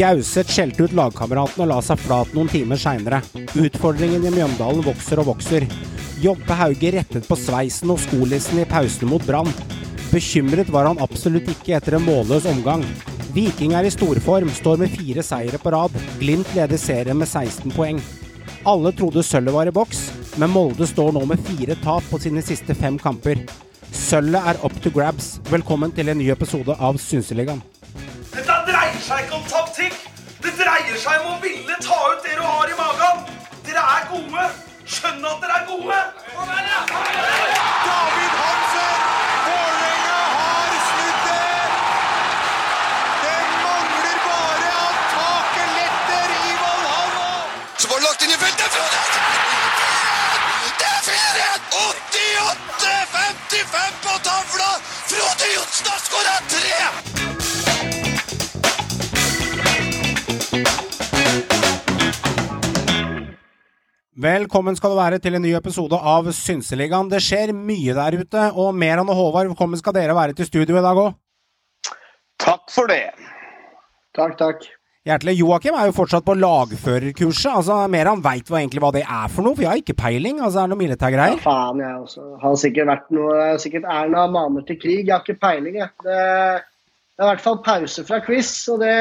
Gauseth skjelte ut lagkameraten og la seg flat noen timer seinere. Utfordringen i Mjøndalen vokser og vokser. Jobbe Hauge rettet på sveisen og skolissen i pausen mot Brann. Bekymret var han absolutt ikke etter en målløs omgang. Viking er i storform, står med fire seire på rad. Glimt leder serien med 16 poeng. Alle trodde sølvet var i boks, men Molde står nå med fire tap på sine siste fem kamper. Sølvet er up to grabs. Velkommen til en ny episode av Synseligaen. Dette dreier seg ikke om taktikk. Det dreier seg om å ville ta ut det du har i magen. Dere er gode. Skjønn at dere er gode. David Hansen! Vålerenga har snudd det! Det mangler bare at taket letter i Valhalla. Så var det lagt inn i feltet! Det er 4-1! 88-55 på tavla! Frode Johnsen har skåra tre! Velkommen skal du være til en ny episode av Synseligaen. Det skjer mye der ute, og Meran og Håvard, velkommen skal dere være til studio i dag òg. Takk for det. Takk, takk. Hjertelig. Joakim er jo fortsatt på lagførerkurset. Altså, Meran veit egentlig hva det er for noe, for jeg har ikke peiling. Altså, er det noe militærgreier? Ja, faen, jeg også. Har sikkert vært noe Sikkert Erna maner til krig. Jeg har ikke peiling, jeg. Det, det er i hvert fall pause fra quiz, og det,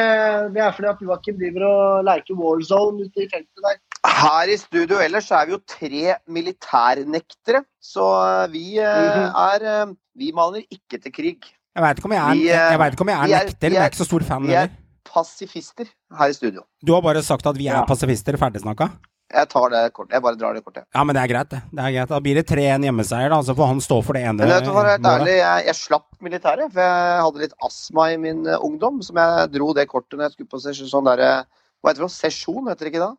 det er fordi at Joakim driver og leker war zone ute i feltet der. Her i studio ellers er vi jo tre militærnektere, så vi eh, Mhm. er eh, Vi maner ikke til krig. Jeg veit ikke om jeg er, Vi, eh, jeg vet ikke om jeg er er- nekter, men jeg er- ikke så stor fan Vi er pasifister her i studio. Du har bare sagt at vi er Ja. pasifister, ferdigsnakka? Jeg tar det kortet. Jeg bare drar det kortet. Ja, men det er greit, det. det er greit. Da blir det 3-1 hjemmeseier, da. Så får han stå for det ene Men vet du, for å være ærlig, jeg, jeg slapp militæret, for jeg hadde litt astma i min ungdom, som jeg dro det kortet når jeg skulle på sesjon, sånn derre Hva heter det? Sesjon, heter det ikke da?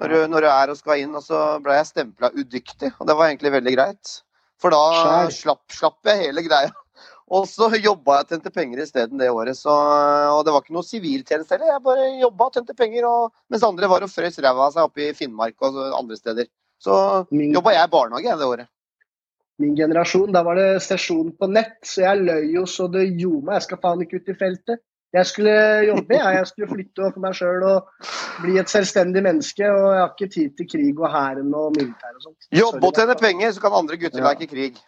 Når du, når du er og skal inn, og så ble jeg stempla udyktig, og det var egentlig veldig greit. For da slapp, slapp jeg hele greia. Og så jobba jeg og tjente penger isteden det året. Så, og det var ikke noe siviltjeneste heller. Jeg bare jobba og tjente penger, og, mens andre var og frøs ræva av seg oppe i Finnmark og andre steder. Så Min, jobba jeg i barnehage det året. min generasjon, da var det sesjon på nett, så jeg løy jo så det gjorde meg. Jeg skal faen ikke ut i feltet. Jeg skulle jobbe, jeg. Jeg skulle flytte for meg sjøl og bli et selvstendig menneske. Og jeg har ikke tid til krig og hæren og militær og sånt. Jobbe og tjene penger, så kan andre gutter Ja. leke krig.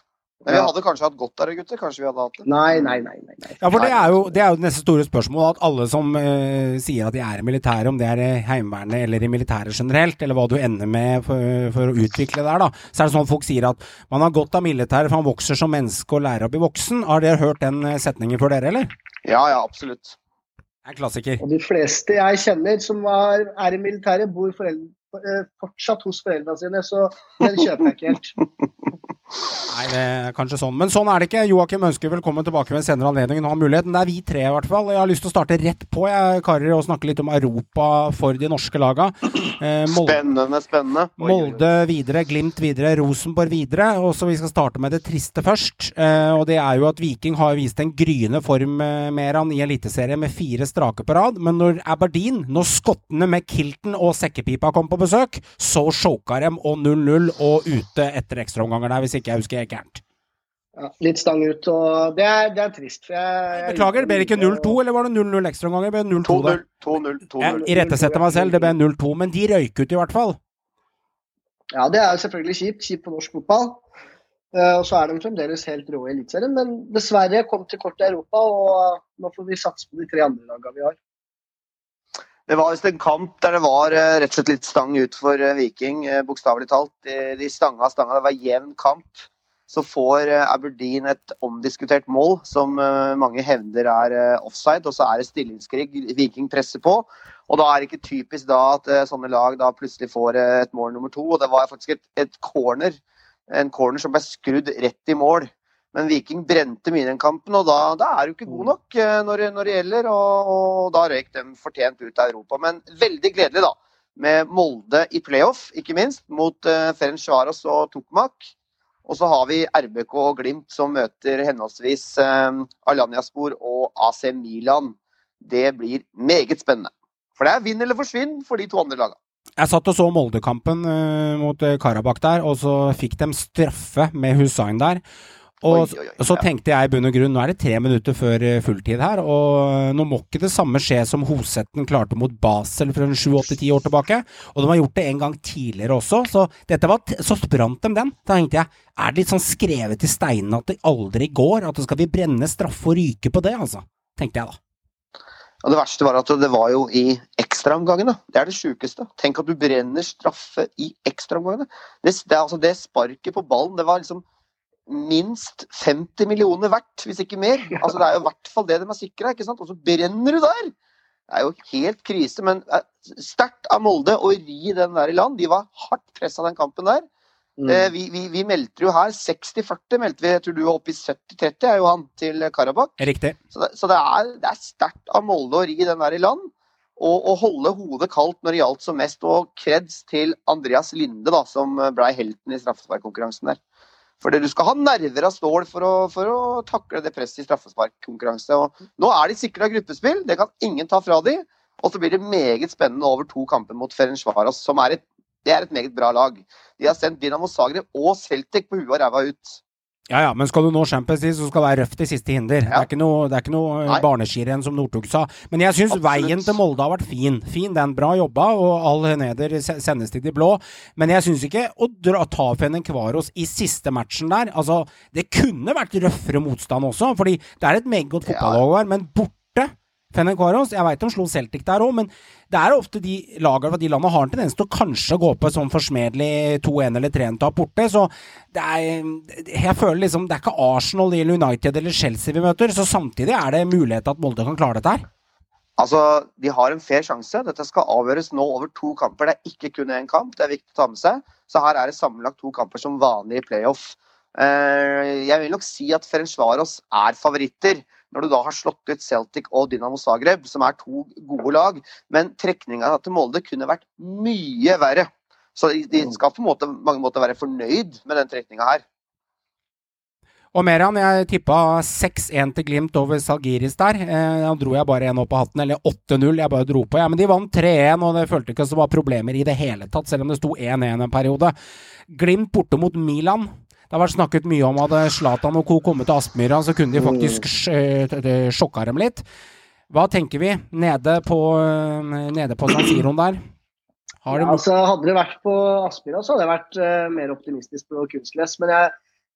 Men vi hadde kanskje hatt godt av det, gutter. Kanskje vi hadde hatt det. Nei, nei, nei. nei, nei. Ja, for det er, jo, det er jo det neste store spørsmålet. At alle som uh, sier at de er i militæret, om det er i Heimevernet eller i militæret generelt, eller hva du ender med for, for å utvikle der, da, så er det sånn at folk sier at man har godt av militæret for man vokser som menneske og lærer å bli voksen. Har dere hørt den eh, setningen før dere, eller? Ja, ja, absolutt. Det er klassiker. Og de fleste jeg kjenner som er, er i militæret, bor foreldre, eh, fortsatt hos foreldrene sine, så den kjøper jeg ikke helt. Nei, det er kanskje sånn. Men sånn er det ikke. Joakim ønsker velkommen tilbake ved en senere anledning. Nå har muligheten. Det er vi tre, i hvert fall. Jeg har lyst til å starte rett på, jeg, karer, og snakke litt om Europa for de norske laga. Eh, Molde, Spennende, spennende. Molde videre, Glimt videre, Rosenborg videre. Og så Vi skal starte med det triste først. Eh, og Det er jo at Viking har vist en gryende form eh, mer han i Eliteserien med fire strake på rad. Men når Aberdeen, når skottene med kilten og sekkepipa kom på besøk, så choka dem og 0-0 og ute etter ekstraomganger der, hvis ikke jeg husker helt gærent. Ja, litt stang ut, og det er, det er trist. For jeg, jeg Beklager, det ble ikke 0-2, eller var det 0-0 ekstraomganger? Det ble 0-2 der. 2-0. 2-0. Jeg irettesetter meg selv, det ble 0-2, men de røyk ut i hvert fall. Ja, det er jo selvfølgelig kjipt. Kjipt på norsk fotball. Eh, og så er de fremdeles helt rå i Eliteserien, men dessverre kom til kort i Europa, og nå får vi satse på de tre andre lagene vi har. Det var visst en kamp der det var eh, rett og slett litt stang ut for eh, Viking, eh, bokstavelig talt. De, stanga stanga, det var jevn kamp. Så får Aberdeen et omdiskutert mål som mange hevder er offside, og så er det stillingskrig. Viking presser på. Og da er det ikke typisk da at sånne lag da plutselig får et mål nummer to. Og det var faktisk et, et corner, en corner som ble skrudd rett i mål. Men Viking brente mye den kampen, og da, da er du ikke god nok eh, når, når det gjelder. Og, og da røyk de fortjent ut av Europa. Men veldig gledelig, da. Med Molde i playoff, ikke minst, mot uh, Ferencvaros og Tokmak. Og så har vi RBK og Glimt som møter henholdsvis uh, Alanyaspor og AC Milan. Det blir meget spennende. For det er vinn eller forsvinn for de to andre lagene. Jeg satt og så Moldekampen uh, mot Karabakh der, og så fikk de straffe med Hussain der. Og Oi, oi, oi, så tenkte jeg i bunn og grunn, nå er det tre minutter før eh, fulltid her, og nå må ikke det samme skje som Hosetten klarte mot Basel for en sju-åtte-ti år tilbake. Og de har gjort det en gang tidligere også, så dette var så sprant de den. Da tenkte jeg, er det litt sånn skrevet i steinene at det aldri går? At det skal vi brenne straffe og ryke på det, altså? Tenkte jeg da. Og det verste var at det var jo i ekstraomgangene. Det er det sjukeste. Tenk at du brenner straffe i ekstraomgangene. Det, det, altså det sparket på ballen, det var liksom minst 50 millioner verdt, hvis ikke mer. Altså Det er jo i hvert fall det de er sikra, ikke sant. Og så brenner du der! Det er jo helt krise, men eh, sterkt av Molde å ri den der i land. De var hardt pressa den kampen der. Mm. Eh, vi, vi, vi meldte jo her 60-40, meldte vi. Jeg tror du var oppe i 70-30, er jo han, til Karabakh. Riktig. Så det, så det er, det er sterkt av Molde å ri den der i land. Og, og holde hodet kaldt når det gjaldt som mest. Og kreds til Andreas Linde, da, som blei helten i straffesparkkonkurransen der. Fordi du skal ha nerver av stål for å, for å takle det presset i straffesparkkonkurranse. Nå er de sikra gruppespill, det kan ingen ta fra de. Og så blir det meget spennende over to kamper mot Ferencvaras, som er et, det er et meget bra lag. De har sendt Dinamo Zagreb og Celtic på huet og ræva ut. Ja ja, men skal du nå Champions League, så skal det være røft i siste hinder. Det Ja. er ikke noe, det er ikke noe barneskirenn som Northug sa. Men jeg syns veien til Molde har vært fin. Fin den, bra jobba, og all neder se- sendes til de blå. Men jeg syns ikke å dra, ta Fenencvaros i siste matchen der Altså, det kunne vært røffere motstand også, fordi det er et meget godt fotballag her, men borte Fenencvaros, jeg veit de slo Celtic der òg, men det er ofte de lagene fra de landene har en tendens til å kanskje gå på et sånn forsmedelig 2-1 eller 3-1-tap borte. Så det er Jeg føler liksom Det er ikke Arsenal eller United eller Chelsea vi møter, så samtidig er det mulighet til at Molde kan klare dette her. Altså, De har en fair sjanse. Dette skal avgjøres nå over to kamper. Det er ikke kun én kamp, det er viktig å ta med seg. Så her er det sammenlagt to kamper som vanlig i playoff. Eh, jeg vil nok si at Ferencvaros er favoritter, når du da har slått ut Celtic og Dynamo Zagreb, som er to gode lag. Men trekninga til Molde kunne vært mye verre. Så de- de skal på måte, mange måter være fornøyd med den trekninga her. Og Meran, jeg tippa 6-1 til Glimt over Salgiris der. Eh, da dro jeg bare én opp av hatten, eller 8-0. Jeg bare dro på, ja. Men de vant 3-1, og det følte ikke som det var problemer i det hele tatt, selv om det sto 1-1 en periode. Glimt borte mot Milan. Det har vært snakket mye om at hadde Zlatan og co. kommet til Aspmyra, så kunne de faktisk eh, sjokka dem litt. Hva tenker vi nede på, eh, nede på San Siroen der? Ja, altså, hadde det vært på Aspmyra, så hadde jeg vært uh, mer optimistisk på kunstgress. Men jeg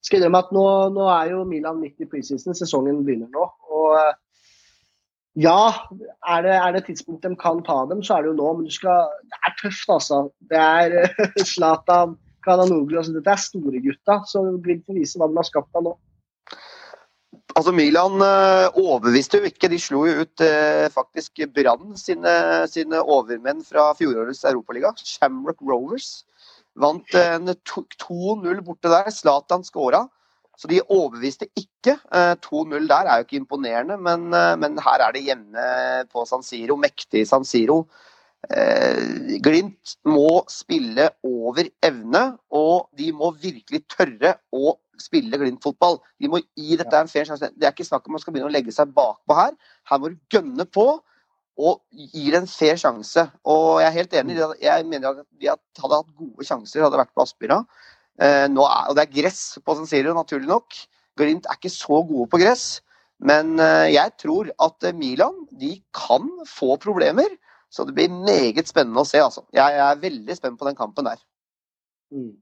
skal innrømme at nå, nå er jo Milan midt i preseason, sesongen begynner nå. Og uh, ja, er det, er det et tidspunkt de kan ta dem, så er det jo nå. Men du skal, det er tøft, altså. Det er Zlatan. Zlatan, Kananoglu altså, Dette er store gutta. Så Glimt får vise hva de har skapt av nå. Altså Milan eh, overbeviste jo ikke. De slo jo ut eh, faktisk Brann sine, sine overmenn fra fjorårets Europaliga. Shamrock Rovers. Vant eh, 2-0 borte der. Zlatan skåra. Så de overbeviste ikke. Eh, 2-0 der er jo ikke imponerende, men, eh, men her er det hjemme på San Siro. Mektig San Siro. Eh, Glimt må spille over evne, og de må virkelig tørre å spille Glimt-fotball. De må gi dette en fair sjanse. Det er ikke snakk om man skal begynne å legge seg bakpå her. Her må du gønne på og gi det en fair sjanse. Og jeg er helt enig. Jeg mener at de hadde hatt gode sjanser hadde vært på Aspmyra. Eh, og det er gress på San Siro, naturlig nok. Glimt er ikke så gode på gress. Men eh, jeg tror at Milan de kan få problemer. Så det blir meget spennende å se. altså. Jeg er veldig spent på den kampen der. Mm.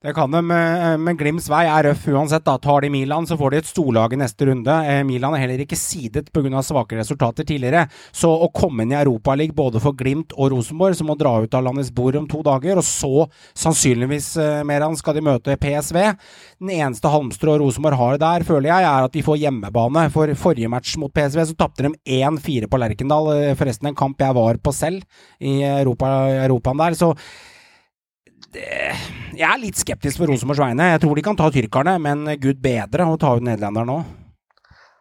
Det kan de, eh, men Glimts vei er røff uansett. da. Tar de Milan, så får de et storlag i neste runde. Eh, Milan er heller ikke sidet pga. svake resultater tidligere. Så å komme inn i Europaligaen både for Glimt og Rosenborg, som må dra ut av landets bord om to dager, og så sannsynligvis eh, Meran skal de møte PSV. Den eneste halmstrå Rosenborg har der, føler jeg, er at de får hjemmebane. For forrige match mot PSV så tapte de 1-4 på Lerkendal. Forresten en kamp jeg var på selv i Europa, Europaen der. så det, jeg er litt skeptisk på Rosenborgs vegne. Jeg tror de kan ta tyrkerne, men gud bedre å ta ut nederlenderne nå.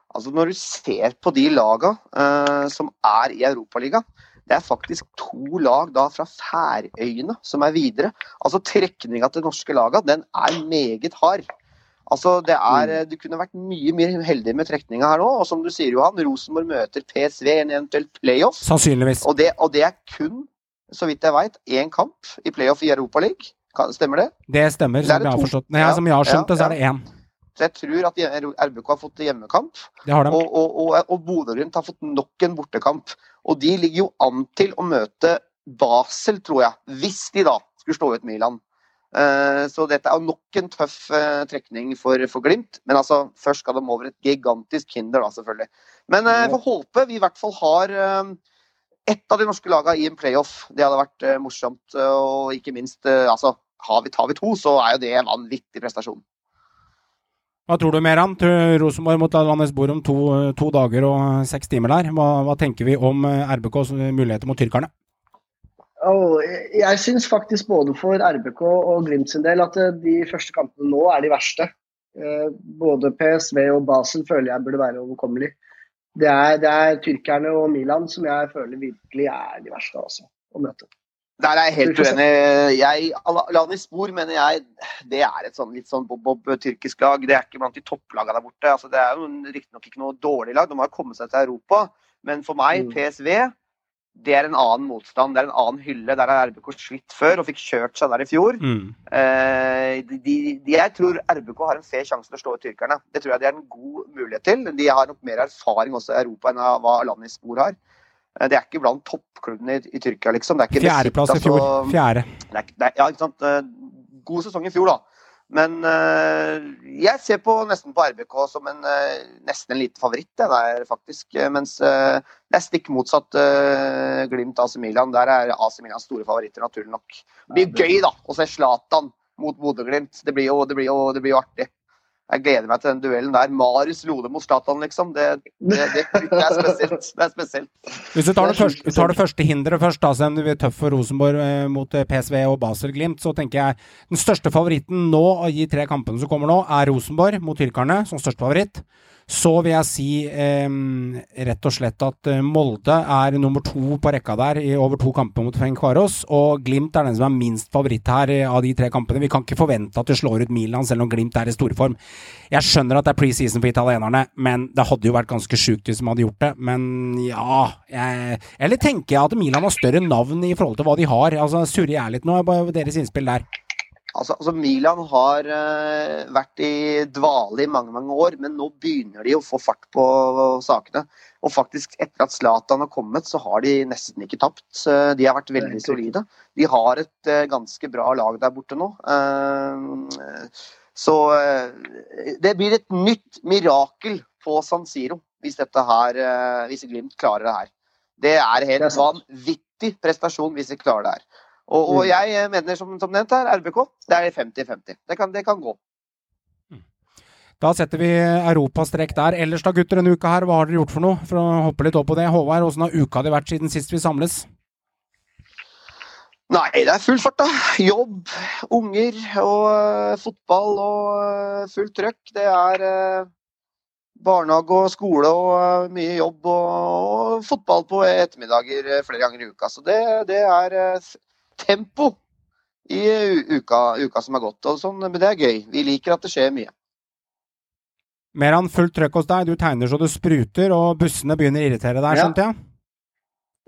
Altså Når du ser på de laga uh, som er i Europaligaen, det er faktisk to lag da fra Færøyene som er videre. Altså Trekninga til norske laga, den er meget hard. Altså det er, Du kunne vært mye mye heldig med trekninga her nå. Og som du sier, Johan, Rosenborg møter PSV i en eventuell playoff. Sannsynligvis. Og det, og det er kun, så vidt jeg veit, én kamp i playoff i Europaligaen. Stemmer det? Det stemmer, Det er som jeg har forstått. Nei, Ja, som jeg har skjønt det, så er det én. Jeg tror at RBK har fått hjemmekamp, Det har de. og, og, og, og Bodø-Glimt har fått nok en bortekamp. Og de ligger jo an til å møte Basel, tror jeg, hvis de da skulle slå ut Milan. Eh, Så dette er nok en tøff eh, trekning for, for Glimt. Men altså, først skal de over et gigantisk hinder, da, selvfølgelig. Men eh, jeg får håpe vi i hvert fall har ett av de norske lagene i en playoff. Det hadde vært uh, morsomt. eh, Og ikke minst, uh, altså, har vi, tar vi to, så er jo det en vanvittig prestasjon. Hva tror du, Meran? Til Rosenborg mot Landets Bord om to, to dager og seks timer der. Hva, hva tenker vi om RBKs muligheter mot tyrkerne? Oh, jeg syns faktisk både for RBK og Glimt sin del at de første kampene nå er de verste. Eh, Både PSV og Basel føler jeg burde være overkommelig. Det er, det er tyrkerne og Milan som jeg føler virkelig er de verste altså, å møte. Der er jeg helt uenig. Jeg, Alani Spor mener jeg det er et sånn litt sånn bob-bob tyrkisk lag. Det er ikke blant de topplagene der borte. Altså, det er jo riktignok ikke noe dårlig lag, de har kommet seg til Europa. Men for meg, Mm. PSV, det er en annen motstand. Det er en annen hylle. Der har RBK slitt før og fikk kjørt seg der i fjor. Mm. Eh, de, de, de, jeg tror RBK har en fair sjanse til å slå ut tyrkerne. Det tror jeg det er en god mulighet til. De har nok mer erfaring også i Europa enn hva Alani Spor har. Eh, Det er ikke blant toppklubbene i, i Tyrkia, liksom. Er Fjerdeplass i fjor. Fjerde. det er, det er, ja, ikke sant. Eh, God sesong i fjor, da. Men eh, jeg ser på nesten på RBK som en eh, nesten en liten favoritt, det der faktisk. Eh, Mens det er stikk motsatt Glimt AC Milan. Der er AC Milan store favoritter, naturlig nok. Det blir gøy, da, å se Zlatan mot Bodø-Glimt. Det, det, det blir jo artig. Jeg gleder meg til den duellen der. Marius Lode mot Zlatan, liksom. Det, det, det, det er spesielt. Det er spesielt. Hvis du tar det, første, tar det første hinderet først, da, selv om det blir tøft for Rosenborg eh, mot eh, PSV og Basel-Glimt, så tenker jeg den største favoritten nå av de tre kampene som kommer nå, er Rosenborg mot tyrkerne som største favoritt. Så vil jeg si eh, rett og slett at eh, Molde er nummer to på rekka der i over to kamper mot Feng Kvaros, og Glimt er den som er minst favoritt her eh, av de tre kampene. Vi kan ikke forvente at de slår ut Milan, selv om Glimt er i storform. Jeg skjønner at det er preseason for italienerne, men det hadde jo vært ganske sjukt hvis de hadde gjort det. Men ja jeg, Eller tenker jeg at Milan har større navn i forhold til hva de har? Altså Surrer jeg litt nå? Bare deres innspill der. Altså, altså Milan har uh, vært i dvale i mange mange år, men nå begynner de å få fart på sakene. Og faktisk, etter at Zlatan har kommet, så har de nesten ikke tapt. Uh, De har vært veldig solide. De har et uh, ganske bra lag der borte nå. Så det blir et nytt mirakel på San Siro hvis dette her, hvis Glimt klarer det her. Det er helt vanvittig prestasjon hvis de klarer det her. Og, og Mm. jeg eh, mener, som, som nevnt her, RBK, det er 50-50. Det, kan- det kan gå. Da setter vi europastrek der. Ellers da, gutter, denne uka her, hva har dere gjort for noe? For å hoppe litt opp på det. Håvard, åssen har uka di vært siden sist vi samles? Nei, det er full fart, da. Jobb, unger og uh, fotball og uh, fullt trøkk. Det er uh, barnehage og skole og mye jobb og, og fotball på ettermiddager flere ganger i uka. Så det, det er tempo i uka, uka som har gått. Og sånn, men det er gøy. Vi liker at det skjer mye. Meran, fullt trøkk hos deg. Du tegner så du spruter, og bussene begynner å irritere deg, Ja. skjønte jeg?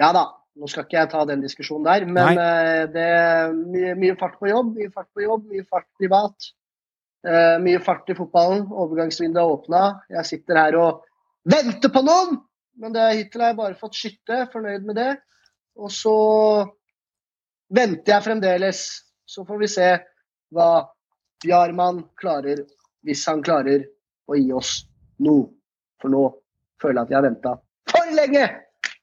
Ja da, nå skal ikke jeg ta den diskusjonen der, men uh, det er mye, mye fart på jobb, mye fart på jobb, mye fart privat. Uh, mye fart i fotballen. Overgangsvinduet er åpna. Jeg sitter her og venter på noen! Men det, hittil har jeg bare fått skytte, fornøyd med det. Og så venter jeg fremdeles. Så får vi se hva Jarman klarer, hvis han klarer å gi oss noe. For nå føler jeg at jeg har venta for lenge!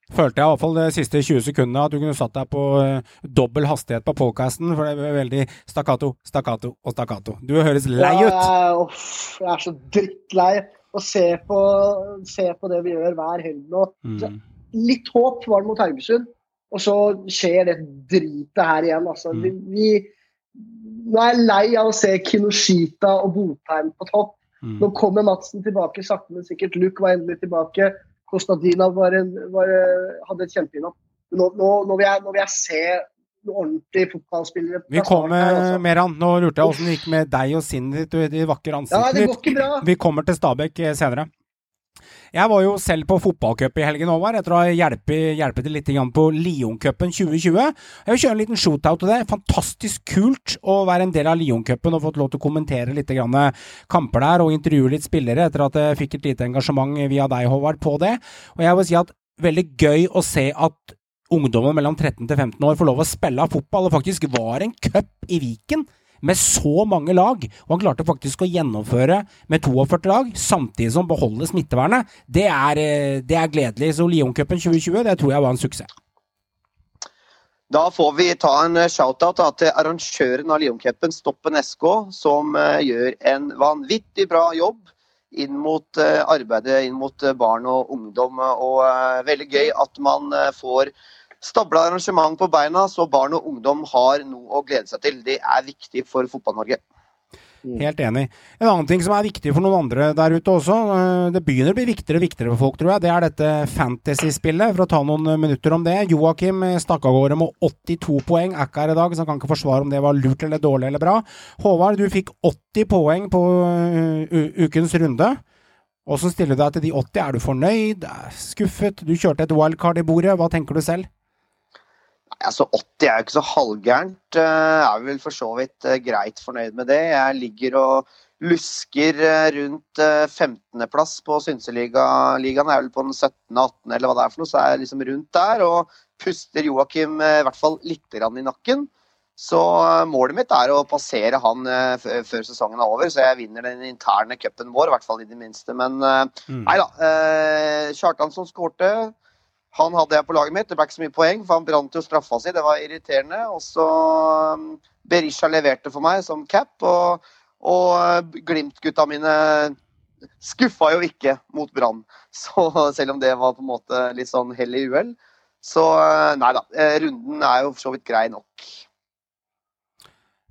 Følte jeg i hvert fall de siste 20 sekundene at du kunne satt deg på uh, dobbel hastighet på podcasten, for det ble veldig stakkato, stakkato og stakkato. Du høres lei ut! Ja, uff, jeg er så drittlei å se på, se på det vi gjør hver helg nå. Mm. Litt håp var det mot Haugesund, og så skjer det dritet her igjen. Altså. Mm. Vi, vi, nå er jeg lei av å se Kinoshita og Botheim på topp. Mm. Nå kommer Madsen tilbake sakte, men sikkert. Luke var endelig tilbake. Kostadina var en, var, hadde et kjempeinnhopp. Men Nå, nå, nå, vil jeg, nå vil jeg se ordentlige fotballspillere. Vi kommer, altså. Meran. Nå lurte jeg åssen det gikk med deg og sinnet ditt og de vakre Ja, ansiktene det går ikke bra. Vi kommer til Stabæk eh, senere. Jeg var jo selv på fotballcup i helgen, Håvard, etter å ha hjulpet, hjulpet litt på Lioncupen 2020. Jeg vil kjøre en liten shootout til det. Fantastisk kult å være en del av Lioncupen og fått lov til å kommentere litt grann kamper der og intervjue litt spillere etter at jeg fikk et lite engasjement via deg, Håvard, på det. Og jeg vil si at veldig gøy å se at ungdommen mellom 13 til 15 år får lov å spille fotball. Det faktisk var en cup i Viken med så mange lag, og han klarte faktisk å gjennomføre med 42 lag, samtidig som beholde smittevernet. Det er, eh, det er gledelig. Så Lioncupen 2020 det tror jeg var en suksess. Da får vi ta en shout-out til arrangøren av Lioncupen, Stoppen SK, som uh, gjør en vanvittig bra jobb inn mot arbeidet inn mot barn og ungdom. Og veldig gøy at man får stabla arrangement på beina, så barn og ungdom har noe å glede seg til. Det er viktig for Fotball-Norge. Mm. Helt enig. En annen ting som er viktig for noen andre der ute også, eh, det begynner å bli viktigere og viktigere for folk, tror jeg, det er dette fantasy-spillet. For å ta noen minutter om det. Joakim stakk av gårde med 82 poeng. Er ikke her i dag, så han kan ikke forsvare om det var lurt eller dårlig eller bra. Håvard, du fikk 80 poeng på uh, ukens runde. Åssen stiller du deg til de 80? Er du fornøyd? Skuffet? Du kjørte et wildcard i bordet. Hva tenker du selv? Altså 80 er jo ikke så halvgærent. Jeg eh, er vel for så vidt eh, greit fornøyd med det. Jeg ligger og lusker eh, rundt 15.-plass på Synseligaen. Jeg er vel på den 17.-18., eller hva det er for noe. Så er jeg liksom rundt der og puster Joakim i hvert fall litt i nakken. Så målet mitt er å passere han før sesongen er over, så jeg vinner den interne cupen vår, i hvert fall i det minste. Men mm. nei da. Kjartansson skårte. Han hadde jeg på laget mitt. Det ble ikke så mye poeng, for han brant jo straffa si. Det var irriterende. Og så um, Berisha leverte for meg som cap, og, og uh, Glimt-gutta mine skuffa jo ikke mot Brann. Selv om det var på en måte litt sånn hell i uhell. Så uh, nei da. Eh, runden er jo for så vidt grei nok.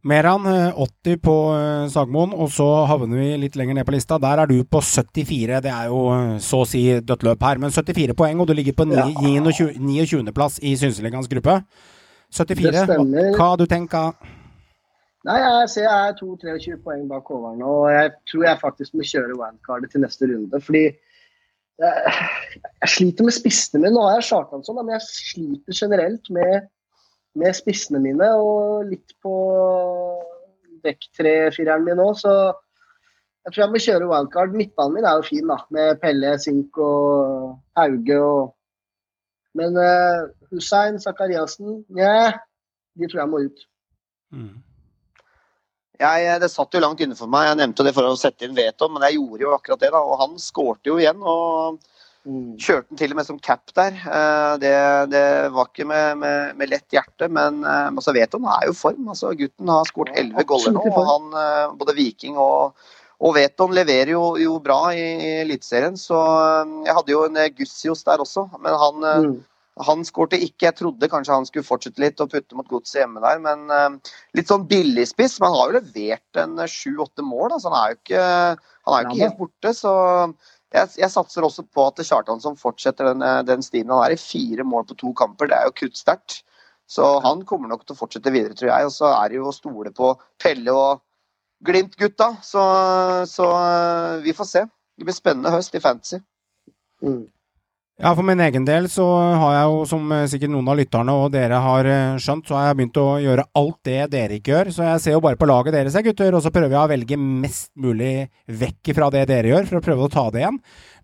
Meran 80 eh, på eh, Sagmoen, og så havner vi litt lenger ned på lista. Der er du på 74. Det er jo eh, så å si dødt løp her, men 74 poeng, og du ligger på 29.-plass i Synseligaens gruppe. 74. Hva du tenker Nei, Jeg ser jeg er 2-23 poeng bak Håvard nå, og jeg tror jeg faktisk må kjøre wildcardet til neste runde. fordi jeg, jeg sliter med spissene mine. Nå har jeg Sjartansson, men jeg sliter generelt med med spissene mine og litt på dekk tre-fireren min òg, så jeg tror jeg må kjøre wildcard. Midtbanen min er jo fin, da, med Pelle, Sink og Hauge og Men uh, Hussein, Sakariassen, yeah, de tror jeg må ut. Mm. Jeg, det satt jo langt inne for meg. Jeg nevnte det for å sette inn veto, men jeg gjorde jo akkurat det. da, Og han skårte jo igjen. og. Kjørte den til og med som cap der. Eh, det, det var ikke med, med, med, lett hjerte, men altså Veton er jo form. Altså, gutten har skåret elleve goller nå. og han, eh, Både Viking og, og Veton leverer jo, jo bra i, i Eliteserien. Så jeg hadde jo en Gussios der også, men han, mm. han skårte ikke. Jeg trodde kanskje han skulle fortsette litt og putte mot godset hjemme der, men litt sånn billigspiss. Men han har jo levert en sju-åtte mål, altså han er jo ikke, han er jo ikke helt borte. så jeg, jeg, satser også på at Kjartansson fortsetter den, eh, den stimen han er i. Fire mål på to kamper, det er jo kuttsterkt. Så han kommer nok til å fortsette videre, tror jeg. Og så er det jo å stole på Pelle og Glimt-gutta. Så, så, eh, vi får se. Det blir spennende høst i Fantasy. Mm. Ja, For min egen del så har jeg jo, som eh, sikkert noen av lytterne og dere har eh, skjønt, så har jeg begynt å gjøre alt det dere ikke gjør. Så jeg ser jo bare på laget deres, gutter, og så prøver jeg å velge mest mulig vekk fra det dere gjør, for å prøve å ta det igjen.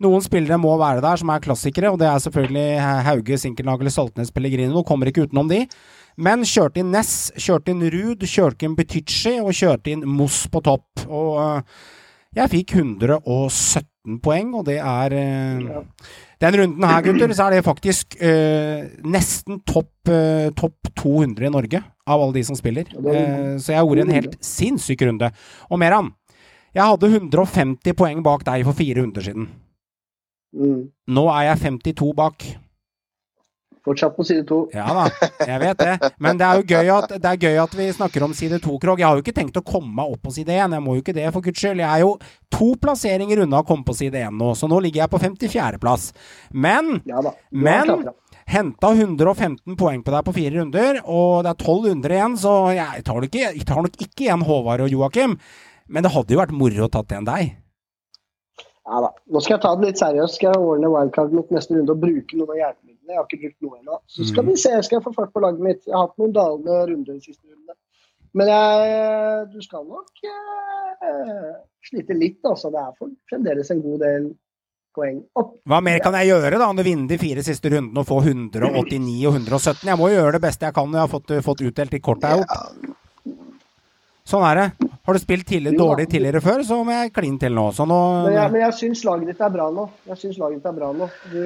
Noen spillere må være der som er klassikere, og det er selvfølgelig Hauge, Sinkernagel, Saltnes, Pellegrino. Kommer ikke utenom de. Men kjørte inn Ness, kjørte inn Ruud, kjørte inn Betycci og kjørte inn Moss på topp. Og eh, jeg fikk 117 poeng, og det er ja. Den runden her, gutter, så er det faktisk uh, nesten topp uh, top 200 i Norge av alle de som spiller. Uh, så jeg gjorde en helt sinnssyk runde. Og Meran, jeg hadde 150 poeng bak deg for fire runder siden. Mm. Nå er jeg 52 bak. Fortsatt på side to. Ja da, jeg vet det. Men det er jo gøy at, gøy at vi snakker om side to, Krog. Jeg har jo ikke tenkt å komme meg opp på side én. Jeg må jo ikke det, for guds skyld. Jeg er jo to plasseringer unna å komme på side én nå, så nå ligger jeg på 54.-plass. Men, ja men henta 115 poeng på deg på fire runder, og det er 1200 igjen, så jeg tar, ikke, jeg tar nok ikke igjen Håvard og Joakim. Men det hadde jo vært moro å tatt igjen deg. Ja da. Nå skal jeg ta det litt seriøst. Skal jeg ordne wildcardet mitt neste runde og bruke noen av hjelpemidlene. Jeg har ikke brukt noe ennå. Så skal Mm. vi se. Skal jeg få fart på laget mitt. Jeg har hatt noen dalende runder de siste rundene. Men jeg, du skal nok eh, slite litt, altså. Det er for, fremdeles en god del poeng opp. Hva mer kan jeg gjøre da, om du vinner de fire siste rundene og får 189 og 117? Jeg må jo gjøre det beste jeg kan når jeg har fått, fått utdelt de korta jeg har gjort. Sånn er det. Har du spilt tidlig, dårlig tidligere før, så må jeg kline til nå. Så nå Men jeg, men jeg syns laget ditt er bra nå. Jeg synes laget ditt er bra nå. Du,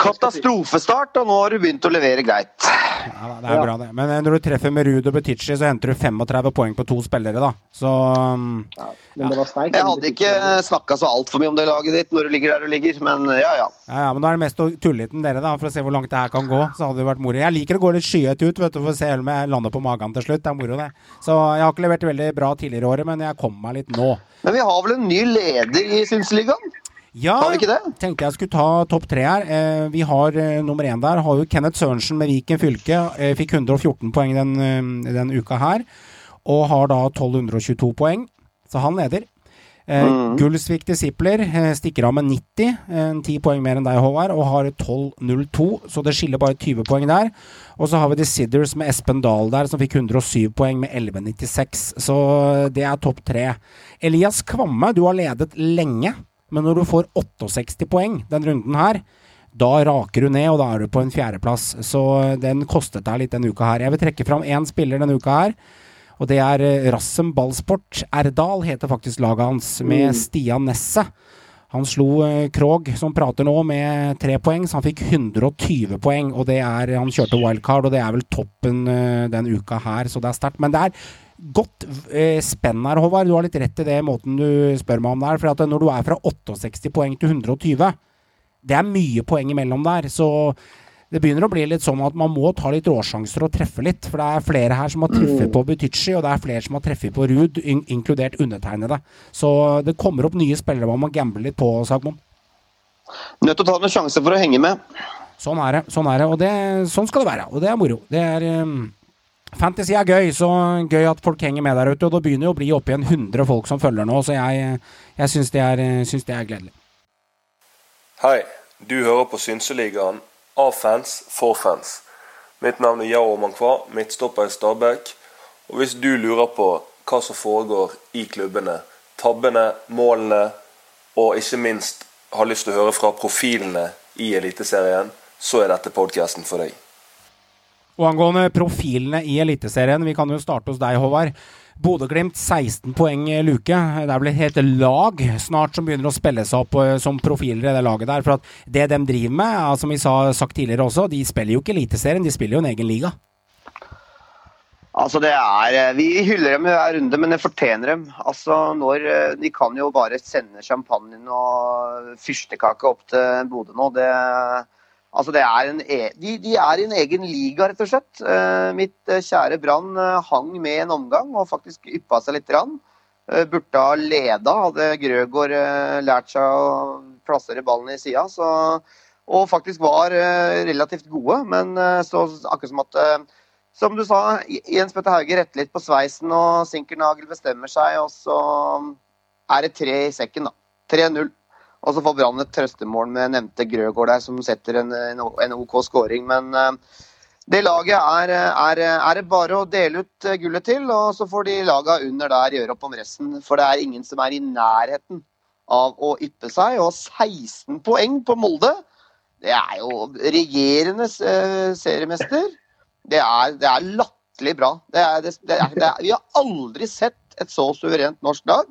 Katastrofestart, og nå har du begynt å levere greit. ja, Det er Ja. bra, det. Men når du treffer med Ruud og Butichi, så henter du 35 poeng på to spillere, da. Så um, Ja, men det var sterkt. Jeg hadde ikke snakka så altfor mye om det laget ditt når du ligger der du ligger, men ja ja. ja, ja, men da er det mest å tulle litt med dere, da, for å se hvor langt det her kan gå. Så hadde det vært moro. Jeg liker å gå litt skyet ut, vet du, for å se om jeg lander på magen til slutt. Det er moro, det. Så jeg har ikke levert veldig bra tidligere i året, men jeg kommer meg litt nå. Men vi har vel en ny leder i Synsligaen? Ja, tenkte jeg skulle ta topp tre her. Eh, vi har eh, nummer én der. Har jo Kenneth Sørensen med Viken fylke. Eh, fikk 114 poeng den, eh, den uka her. Og har da 1222 poeng, så han leder. Eh, Mm. Gullsvik Disipler eh, stikker av med 90, eh, 10 poeng mer enn deg, Håvard, og har 12,02, så det skiller bare 20 poeng der. Og så har vi Deciders med Espen Dahl der, som fikk 107 poeng med 11,96, så det er topp tre. Elias Kvamme, du har ledet lenge, men når du får 68 poeng den runden her, da raker du ned, og da er du på en fjerdeplass. Så den kostet deg litt denne uka her. Jeg vil trekke fram én spiller denne uka her. Og det er eh, Rassem Ballsport. Erdal heter faktisk laget hans, med Stian Nesset. Han slo eh, Krog, som prater nå, med tre poeng, så han fikk 120 poeng. Og det er Han kjørte wildcard, og det er vel toppen eh, den uka her, så det er sterkt. Men det er godt eh, spenn her, Håvard. Du har litt rett i det måten du spør meg om der. For at når du er fra 68 poeng til 120, det er mye poeng imellom der. Så det begynner å bli litt sånn at man må ta litt råsjanser og treffe litt. For det er flere her som har truffet på Butichi, og det er flere som har treffet på Ruud, in inkludert undertegnede. Så det kommer opp nye spillere man må gamble litt på, Sagmoen. Nødt til å ta noen sjanser for å henge med. Sånn er det. Sånn er det, og det, sånn skal det være. Og det er moro. Det er um, Fantasy er gøy, så gøy at folk henger med der ute. Og det begynner jo å bli oppi en 100 folk som følger nå, så jeg, jeg syns det, er- det er gledelig. Hei, du hører på Synseligaen av fans for fans. Mitt navn er Yao Mankwa, midtstopper i Stabæk. Og hvis du lurer på hva som foregår i klubbene, tabbene, målene, og ikke minst har lyst til å høre fra profilene i Eliteserien, så er dette podkasten for deg. Og angående profilene i Eliteserien, vi kan jo starte hos deg, Håvard. Bodø-Glimt 16 poeng luke. Det er vel et helt lag snart som begynner å spille seg opp eh, som profiler i det laget der. For at det de driver med, som vi sa, sagt tidligere også, de spiller jo ikke Eliteserien, de spiller jo en egen liga. Altså det er, eh, Vi hyller dem i hver runde, men det fortjener dem. Altså når, eh, De kan jo bare sende champagnen og fyrstekake opp til Bodø nå. Det, altså det er en, e- de, de er i en egen liga, rett og slett. Eh, Mitt eh, kjære Brann eh, hang med en omgang og faktisk yppa seg litt. Rann. Eh, Burde ha leda, hadde Grøgaard eh, lært seg å plassere ballen i sida. Og faktisk var eh, relativt gode, men så akkurat som at som du sa, Jens Petter Hauge retter litt på sveisen, og Sinkernagel bestemmer seg, og så er det tre i sekken, da. 3-0. Og så får Brann et trøstemål med nevnte Grøgaard der, som setter en, en, OK scoring. Men eh, det laget er, er, er det bare å dele ut eh, gullet til, og så får de laga under der gjøre opp om resten. For det er ingen som er i nærheten av å yppe seg. Og 16 poeng på Molde, det er jo regjerende eh, seriemester. Det er, det er latterlig bra. Det er, det, vi har aldri sett et så suverent norsk lag.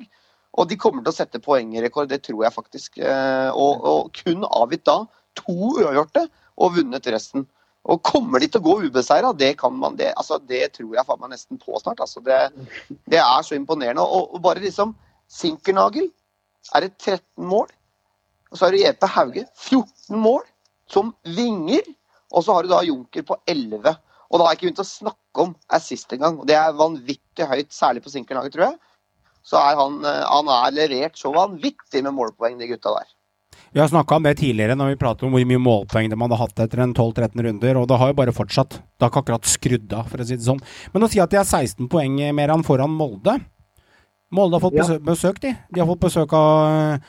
Og de kommer til å sette poengrekord, det tror jeg faktisk. Eh, Og, og kun avgitt da to uavgjorte og vunnet resten. Og kommer de til å gå ubeseira, det kan man det, altså, det tror jeg faen meg nesten på snart. Altså, det, det er så imponerende. Og, og bare liksom Sinkernagel er det 13 mål. Og så har du Jeppe Hauge 14 mål som vinger. Og så har du da Junker på 11. Og da har jeg ikke begynt å snakke om assist engang. Det er vanvittig høyt, særlig på Sinkernagel, tror jeg. Så er han, eh, han er levert så vanvittig med målpoeng, de gutta der. Vi har snakka om det tidligere når vi pratet om hvor mye målpoeng de hadde hatt etter en 12-13 runder, og det har jo bare fortsatt. Det har ikke akkurat skrudd av, for å si det sånn. Men å si at de er 16 poeng mer enn foran Molde Molde har fått Ja. besøk, besøk, de. De har fått besøk av,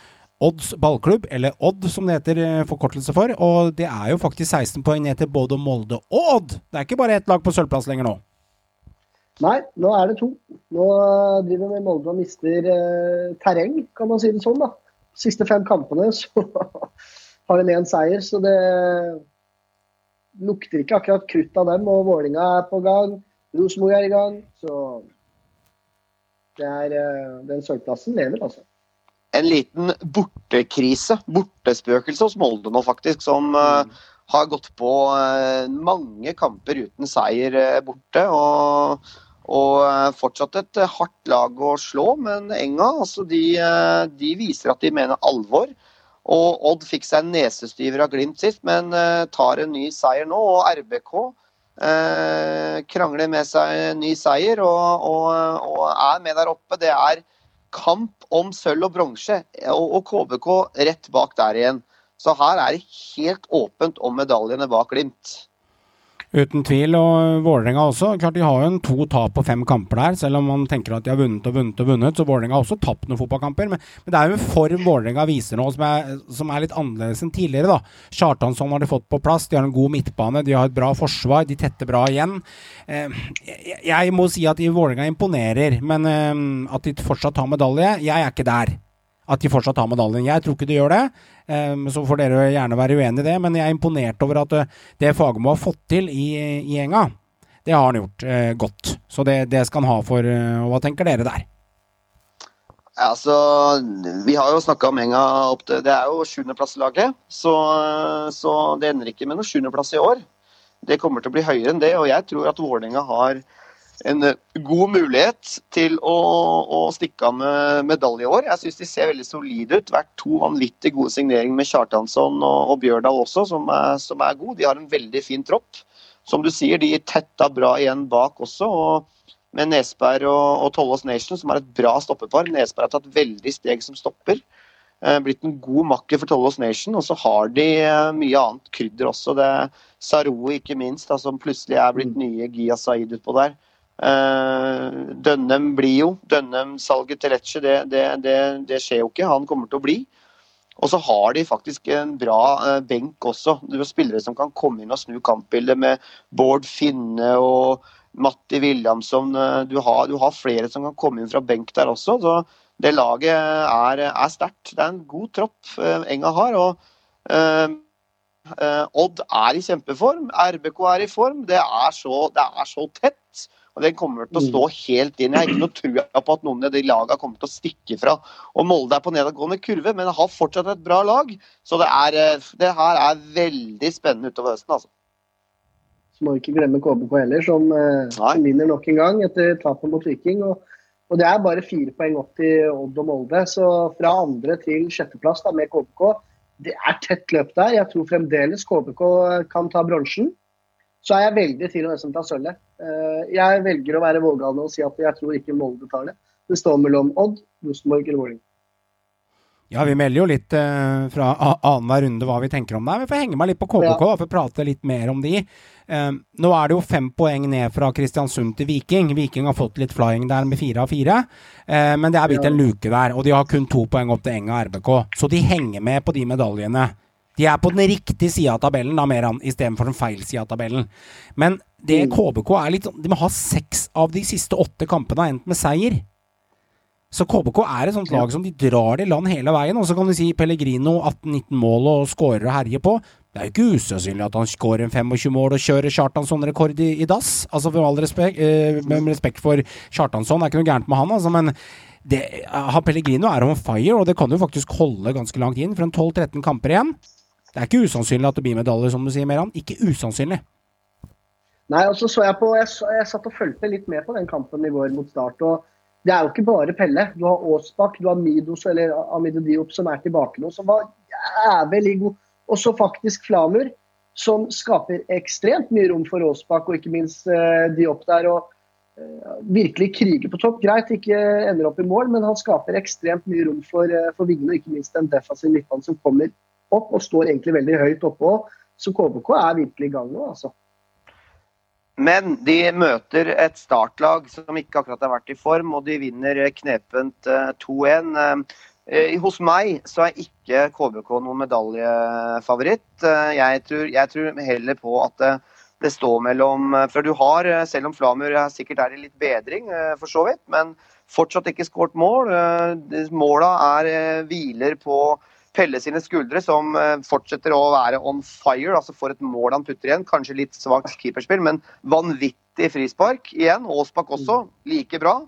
Odds ballklubb, eller Odd som det heter eh, forkortelse for. Og det er jo faktisk 16 poeng ned til både Molde og Odd. Det er ikke bare ett lag på sølvplass lenger nå. Nei, nå er det to. Nå eh, driver vi Molde og mister eh, terreng, kan man si det sånn. da. Siste fem kampene så har vi én seier, så det lukter ikke akkurat krutt av dem. Og Vålinga er på gang, Rosenborg er i gang. Så det er, eh, den sølvplassen lever, altså en liten bortekrise, bortespøkelse hos Molde nå, faktisk, som uh, har gått på uh, mange kamper uten seier uh, borte. Og, og fortsatt et hardt lag å slå, men Enga altså, de, de, viser at de mener alvor. Og Odd fikk seg en nesestyver av Glimt sist, men tar en ny seier nå. Og RBK krangler med seg en ny seier og, og, og er med der oppe. Det er kamp om sølv og bronse, og KBK rett bak der igjen. Så her er det helt åpent om medaljene bak Glimt. Uten tvil, og Vålerenga også. Klart De har jo en to tap på fem kamper der, selv om man tenker at de har vunnet og vunnet og vunnet. Så Vålerenga har også tapt noen fotballkamper. Men, men, det er jo en form Vålerenga viser nå som er, som er, litt annerledes enn tidligere. da. Kjartansson har de fått på plass, de har en god midtbane, de har et bra forsvar, de tetter bra igjen. Eh, jeg, jeg, må si at Vålerenga imponerer, men eh, at de fortsatt har medalje, jeg er ikke der at de fortsatt har medaljen. Jeg tror ikke de gjør det, um, så får dere gjerne være uenig i det. Men jeg er imponert over at uh, det Fagermo har fått til i, i Enga, det har han gjort uh, godt. Så det, det, skal han ha for uh, Hva tenker dere der? Altså, Vi har jo snakka om Enga opp til Det er jo sjuendeplasslaget, så, så det ender ikke med noe sjuendeplass i år. Det kommer til å bli høyere enn det, og jeg tror at Vålerenga har en eh, god mulighet til å, å stikke av med medalje i år. Jeg syns de ser veldig solide ut. Vært to vanvittig gode signeringer med Kjartansson og, og Bjørdal også, som er, som er god. De har en veldig fin tropp. Som du sier, de tetta bra igjen bak også. og med Nesberg og, og Tollås Nation, som er et bra stoppepar. Nesberg har tatt veldig steg som stopper. Eh, blitt en god makker for Tollås Nation. Og så har de eh, mye annet krydder også. Det Saroe, ikke minst, da, som plutselig er blitt mm. nye Gia Saeed utpå der. Uh, Dønnem blir jo. Dønnem-salget til Lecce, det, det, det, det, skjer jo ikke. Han kommer til å bli. Og så har de faktisk en bra uh, benk også. Det er spillere som kan komme inn og snu kampbildet med Bård Finne og Matti Williamson. Uh, du, har, du, har, flere som kan komme inn fra benk der også. Så det laget er, er sterkt. Det er en god tropp Enga har. og Odd er i kjempeform. RBK er i form. Det er så, det er så tett. Og Den kommer til å stå mm. helt inn. Jeg har ikke noe trua på at noen av de lagene kommer til å stikke fra. Og Molde er på nedadgående kurve, men har fortsatt et bra lag. Så det, er, eh, det her er veldig spennende utover høsten. altså. Så må vi ikke glemme KBK heller, som, eh, som vinner nok en gang etter tapet mot Viking. Og, og, det er bare fire poeng opp til Odd og Molde. Så fra andre til sjetteplass da, med KBK, det er tett løp der. Jeg tror fremdeles KBK kan ta bronsen så er jeg veldig i tvil om hvem som tar sølvet. Eh, jeg velger å være vågal og si at jeg tror ikke Molde tar det. Det står mellom Odd, Rosenborg eller Vålerenga. Ja, vi melder jo litt eh, fra annenhver runde hva vi tenker om det. Vi får henge meg litt på KBK ja. for prate litt mer om de. Eh, nå er det jo fem poeng ned fra Kristiansund til Viking. Viking har fått litt flying der med fire av fire. Eh, men det er blitt ja. en luke der, og de har kun to poeng opp til Enga RBK. Så de henger med på de medaljene. De er på den riktige sida av tabellen, da, Meran, istedenfor den feil sida av tabellen. Men det KBK mm. er litt sånn De må ha seks av de siste åtte kampene har endt med seier. Så KBK er et sånt lag som de drar i land hele veien. Og så kan du si Pellegrino 18-19 mål og skårer og herjer på. Det er jo ikke usannsynlig at han skårer en 25 mål og kjører Kjartansson-rekord i, i, dass. Altså for all respekt, eh, med respekt for Kjartansson, det er ikke noe gærent med han, altså, men det, Pellegrino er on fire, og det kan jo faktisk holde ganske langt inn for en 12-13 kamper igjen. Det er ikke usannsynlig at det blir medaljer, som du sier, Meran. Ikke usannsynlig. Nei, og så så jeg på, jeg, jeg, satt og fulgte litt med på den kampen i går mot start. og Det er jo ikke bare Pelle. Du har Aasbakk, du har Midos eller Amido Diop som er tilbake nå, som var jævlig god. Og så faktisk Flamur, som skaper ekstremt mye rom for Aasbakk og ikke minst uh, Diop der. og uh, Virkelig kriger på topp. Greit, ikke ender opp i mål, men han skaper ekstremt mye rom for, uh, for vingene, og ikke minst den defensive midtbanen som kommer opp og står egentlig veldig høyt oppå. Så KBK er virkelig i gang nå, altså. Men de møter et startlag som ikke akkurat har vært i form, og de vinner knepent 2-1. Eh, Eh, Hos meg så er ikke KBK noen medaljefavoritt. Eh, Jeg tror, jeg tror heller på at det, det står mellom eh, For du har, eh, selv om Flamur er sikkert er i litt bedring, eh, for så vidt, men fortsatt ikke skåret mål. Eh, Måla er eh, hviler på Pelle sine skuldre, som eh, fortsetter å være on fire. altså Får et mål han putter igjen. Kanskje litt svakt keeperspill, men vanvittig frispark igjen. Aasbakk også, like bra.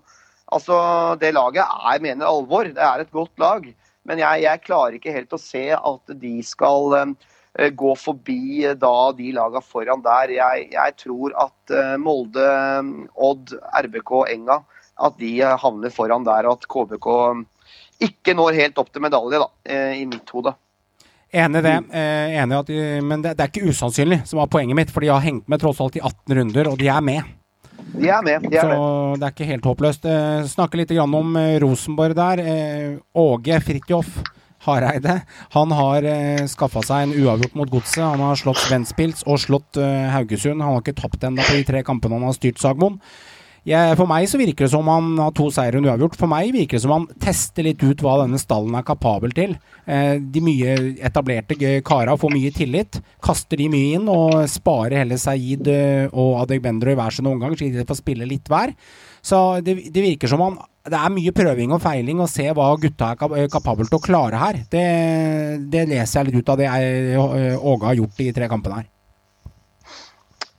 Altså, Det laget er mener alvor. Det er et godt lag. Men jeg, jeg klarer ikke helt å se at de skal eh, gå forbi eh, da de laga foran der. Jeg, jeg tror at Molde, Odd, RBK, Enga at de havner foran der, og at KBK ikke når helt opp til medalje, da, eh, i mitt hode. Enig i det, eh, enig at de, men det, det er ikke usannsynlig, som var poenget mitt. For de har hengt med tross alt i 18 runder, og de er med. De er med. de er Så med. det er ikke helt håpløst. Eh, snakke litt om eh, Rosenborg der. Eh, Åge Fridtjof Hareide. Han har eh, skaffa seg en uavgjort mot Godset. Han har slått Ventspils og slått eh, Haugesund. Han har ikke tapt ennå på de tre kampene han har styrt Sagmoen. Jeg, for meg så virker det som han har to seire og uavgjort. For meg virker det som han tester litt ut hva denne stallen er kapabel til. Eh, de mye etablerte kara får mye tillit. Kaster de mye inn og sparer heller Saeed eh, og Adegbendro i hver sin omgang, slik de får spille litt hver. Så det, det virker som han Det er mye prøving og feiling å se hva gutta er kapable til å klare her. Det, det leser jeg litt ut av det eh, Åge har gjort i tre kampene her.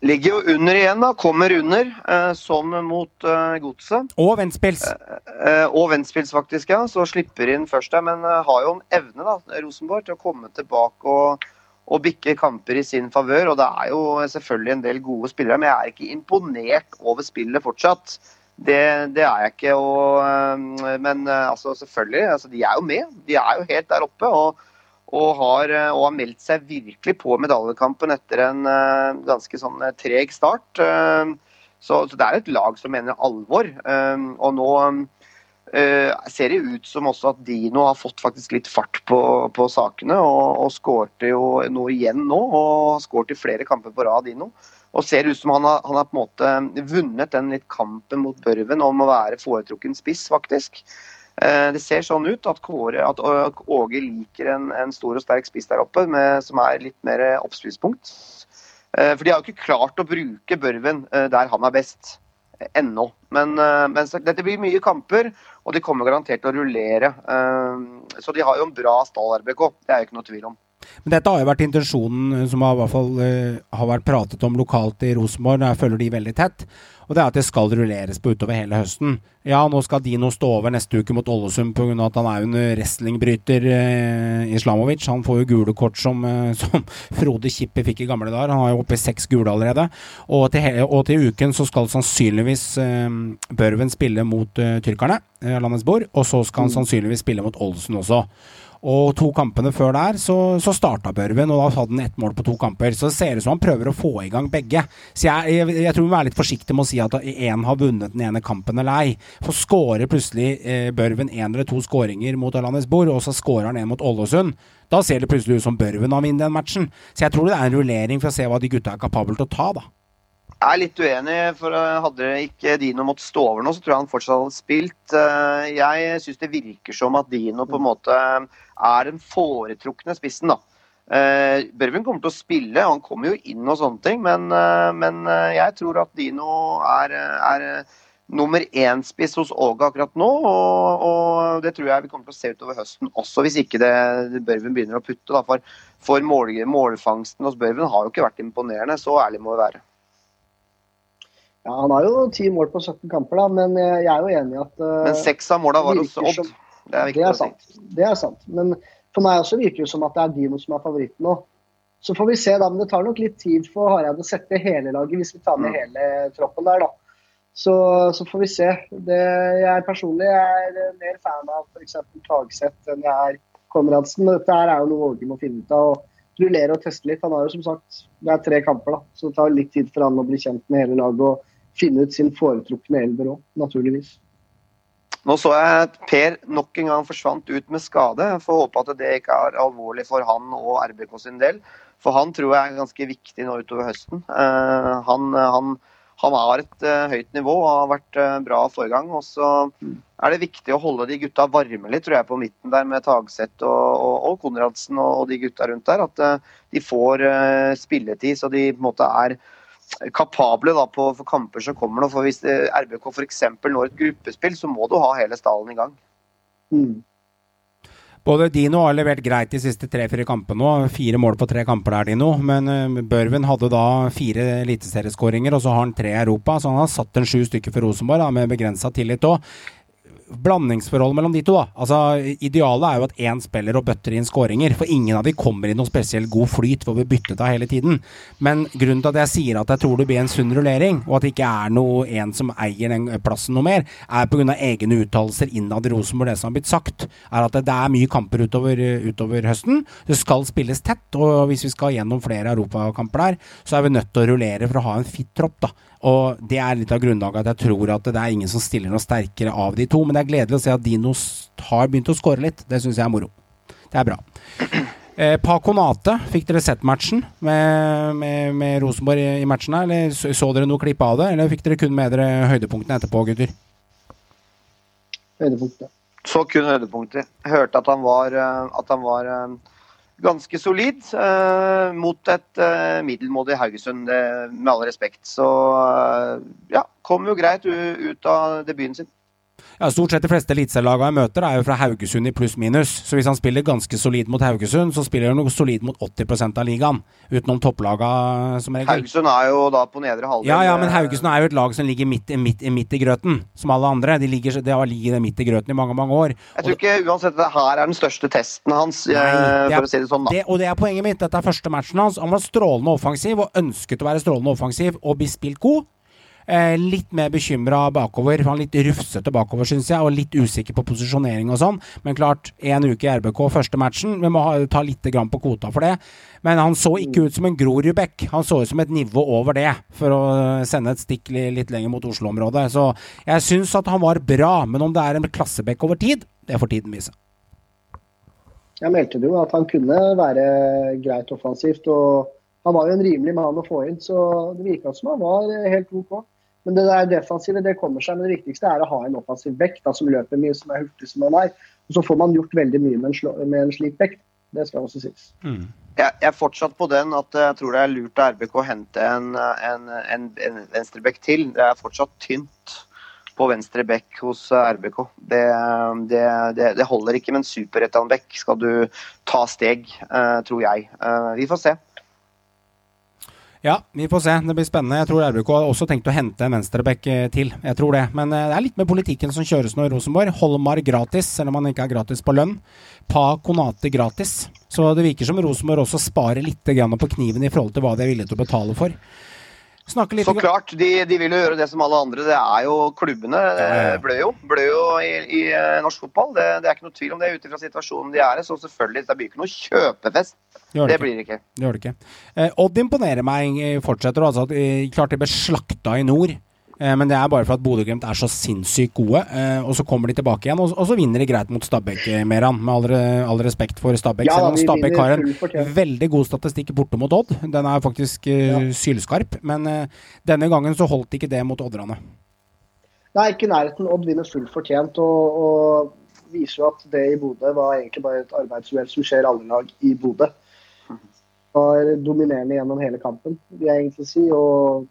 Ligger jo under igjen, da. Kommer under, eh, som mot eh, Godset. Og Ventspils. Eh, og Ventspils, faktisk, ja. Så slipper inn først der. Men eh, har jo en evne, da, Rosenborg, til å komme tilbake og, og bikke kamper i sin favør. Og det er jo selvfølgelig en del gode spillere, men jeg er ikke imponert over spillet fortsatt. Det, det er jeg ikke. Og, eh, men eh, altså, selvfølgelig, altså, de er jo med. De er jo helt der oppe. og og har, eh, og har meldt seg virkelig på medaljekampen etter en uh, ganske sånn eh, treg start. Uh, så, så det er et lag som mener alvor. Uh, og nå ser det ut som også at Dino har fått faktisk litt fart på, på sakene, og, og skårte jo noe igjen nå. Og har skåret i flere kamper på rad, Dino. Og ser ut som han har, han har på en måte vunnet den litt kampen mot Børven om å være foretrukken spiss, faktisk. Eh, Det ser sånn ut at, Kåre, at Åge liker en, en stor og sterk spiss der oppe, med, som er litt mer oppspillspunkt. Eh, For de har jo ikke klart å bruke Børven eh, der han er best. Ennå. Men, men dette blir mye kamper, og de kommer garantert til å rullere. Så de har jo en bra stall, RBK. Det er jo ikke noe tvil om. Men dette har jo vært intensjonen eh, som har, i hvert fall, eh, har vært pratet om lokalt i Rosenborg. Jeg følger de veldig tett. Og det er at det skal rulleres på utover hele høsten. Ja, nå skal Dino stå over neste uke mot Ålesund pga. at han er jo en wrestlingbryter, eh, Islamovic. Han får jo gule kort som, eh, som Frode Kippe fikk i gamle dager. Han har jo oppe i seks gule allerede. Og til, hele, og til uken så skal sannsynligvis eh, Børven spille mot eh, tyrkerne, eh, Landesbord. Og så skal han sannsynligvis spille mot Ålesund også. Og to kampene før der så, så starta Børven, og da hadde han ett mål på to kamper. Så det ser ut som han prøver å få i gang begge. Så jeg, jeg, jeg tror vi må være litt forsiktig med å si at én har vunnet den ene kampen eller ei. For skårer plutselig eh, Børven én eller to skåringer mot Alanesbor, og så skårer han en mot Ålesund. Da ser det plutselig ut som Børven har vunnet den matchen. Så jeg tror det er en rullering for å se hva de gutta er kapable til å ta, da. Jeg er litt uenig, for eh, hadde ikke Dino måttet stå over nå, så tror jeg han fortsatt hadde spilt. Eh, Jeg syns det virker som at Dino på en måte er den foretrukne spissen, da. Eh, Børven kommer til å spille, han kommer jo inn og sånne ting, men, eh, men eh, jeg tror at Dino er, er eh, nummer én-spiss hos Åge akkurat nå, og, og det tror jeg vi kommer til å se utover høsten også, hvis ikke det, Børven begynner å putte. Da, for for mål, målfangsten hos Børven har jo ikke vært imponerende, så ærlig må vi være. Ja, Han har jo ti mål på 17 kamper, da, men eh, jeg er jo enig i at uh, Men seks av måla var hos Odd. Det er viktig det er å si. Det er sant. Men for meg også virker det som at det er Dino som er favoritten nå. Så får vi se, da. Men det tar nok litt tid for Hareide å sette hele laget, hvis vi tar med Mm. hele troppen der, da. Så, så får vi se. Det, jeg personlig er mer fan av f.eks. Tagseth enn jeg er Konradsen. Men dette er jo noe Åge må finne ut av. og Rullere og teste litt. Han har jo som sagt det er tre kamper, da. Så det tar litt tid for han å bli kjent med hele laget og finne ut sin foretrukne elver òg, naturligvis. Nå så jeg at Per nok en gang forsvant ut med skade. Jeg får håpe at det ikke er alvorlig for han og RBK sin del. For han tror jeg er ganske viktig nå utover høsten. Eh, han, han, han har et uh, høyt nivå og har vært uh, bra forrige gang. Og så er det viktig å holde de gutta varme litt, tror jeg, på midten der med Tagseth og, og, og Konradsen og, de gutta rundt der. At de får spilletid, så de på en måte er kapable da, på, for kamper som kommer nå. For hvis RBK f.eks. når et gruppespill, så må du ha hele stallen i gang. Mm. Både Dino har levert greit de siste tre-fire kampene nå. Fire mål på tre kamper der, Dino. Men uh, Børven hadde da fire eliteserieskåringer, og så har han tre i Europa. Så han har satt en sju stykker for Rosenborg, da, med begrensa tillit òg blandingsforhold mellom de to. da. Altså, Idealet er jo at én spiller og bøtter inn skåringer, for ingen av de kommer i noe spesielt god flyt for vi byttet av hele tiden. Men grunnen til at jeg sier at jeg tror det blir en sunn rullering, og at det ikke er noe en som eier den plassen noe mer, er pga. egne uttalelser innad i Rosenborg. Det som har blitt sagt, er at det er mye kamper utover, utover høsten. Det skal spilles tett, og hvis vi skal gjennom flere europakamper der, så er vi nødt til å rullere for å ha en fit tropp. da. Og det er litt av grunnlaget at jeg tror at det er ingen som stiller noe sterkere av de to. Men det er gledelig å se at Dinos har begynt å skåre litt. Det syns jeg er moro. Det er bra. Eh, Paconate, fikk dere sett matchen med, med, med Rosenborg i, i matchen? Eller så, så, dere noe klipp av det, eller fikk dere kun med dere høydepunktene etterpå, gutter? Høydepunktet. Så kun høydepunkter. Hørte at han var, eh, at han var eh, ganske solid eh, mot et eh, middelmådig Haugesund, eh, med all respekt. Så eh, ja, kom jo greit ut av debuten sin. Ja, Stort sett de fleste eliteserielagene jeg møter, er jo fra Haugesund i pluss-minus. Så hvis han spiller ganske solid mot Haugesund, så spiller han noe solid mot 80% av ligaen. Utenom topplaga som regel. Haugesund er jo da på nedre halvdel. Ja, ja, men Haugesund er jo et lag som ligger midt, midt, midt i grøten, som alle andre. De, ligger, de har ligget midt i grøten i mange, mange år. Jeg tror ikke uansett det her er den største testen hans, Nei, er, for å si det sånn, da. Det, og det er poenget mitt. Dette er første matchen hans. Han var strålende offensiv og ønsket å være strålende offensiv og bli spilt god. Eh, litt mer bekymra bakover. Han litt rufsete bakover, syns jeg, og litt usikker på posisjonering og sånn. Men klart, én uke i RBK, første matchen. Vi må ha, ta litt grann på kvota for det. Men han så ikke ut som en Grorudbekk. Han så ut som et nivå over det, for å sende et stikk litt lenger mot Oslo-området. Så jeg syns at han var bra, men om det er en klassebekk over tid, det får tiden vise. Jeg meldte jo at han kunne være greit offensivt. og Han var jo en rimelig mann å få inn, så det virka som han var helt OK. Men det der defensive det kommer seg. Men det viktigste er å ha en offensiv bekk som løper mye, som er hurtig som han er. Og så får man gjort veldig mye med en, med en slik bekk. Det skal også sies. Mm. Jeg, jeg er fortsatt på den at jeg tror det er lurt av RBK å hente en, en, en, en venstrebekk til. Det er fortsatt tynt på venstre bekk hos RBK. Det, det, det, det holder ikke med en superettanbekk skal du ta steg, eh, tror jeg. Eh, vi får se. Ja, vi får se. Det blir spennende. Jeg tror RBK har også tenkt å hente en venstreback eh, til. Jeg tror det. Men eh, det er litt med politikken som kjøres nå i Rosenborg. Holmar gratis, selv om han ikke er gratis på lønn. Pa Konate gratis. Så det virker som Rosenborg også sparer litt på kniven i forhold til hva de er villige til å betale for. Snakke litt Så klart, de, de, vil jo gjøre det som alle andre. Det er jo klubbene eh, blør jo, blør jo i, i, eh, norsk fotball. Det, det, er ikke noe tvil om det ut ifra situasjonen de er i. Så selvfølgelig, det blir ikke noe kjøpefest. Det, det, blir det ikke. Det gjør det ikke. Eh, Odd imponerer meg, fortsetter. Altså, klart de ble slakta i nord. Eh, men det er bare for at Bodø-Glimt er så sinnssykt gode. Eh, og så kommer de tilbake igjen, og, så vinner de greit mot Stabæk, eh, Meran. Med all, all, respekt for Stabæk. Ja, selv om Stabæk har en veldig god statistikk borte mot Odd. Den er faktisk ja. sylskarp. Men denne gangen så holdt ikke det mot Odderne. Nei, ikke i nærheten. Odd vinner fullt fortjent. og, og viser jo at det i Bodø var egentlig bare et arbeidsuhell som skjer alle lag i Bodø. Var dominerende gjennom hele kampen, vil jeg egentlig si. Og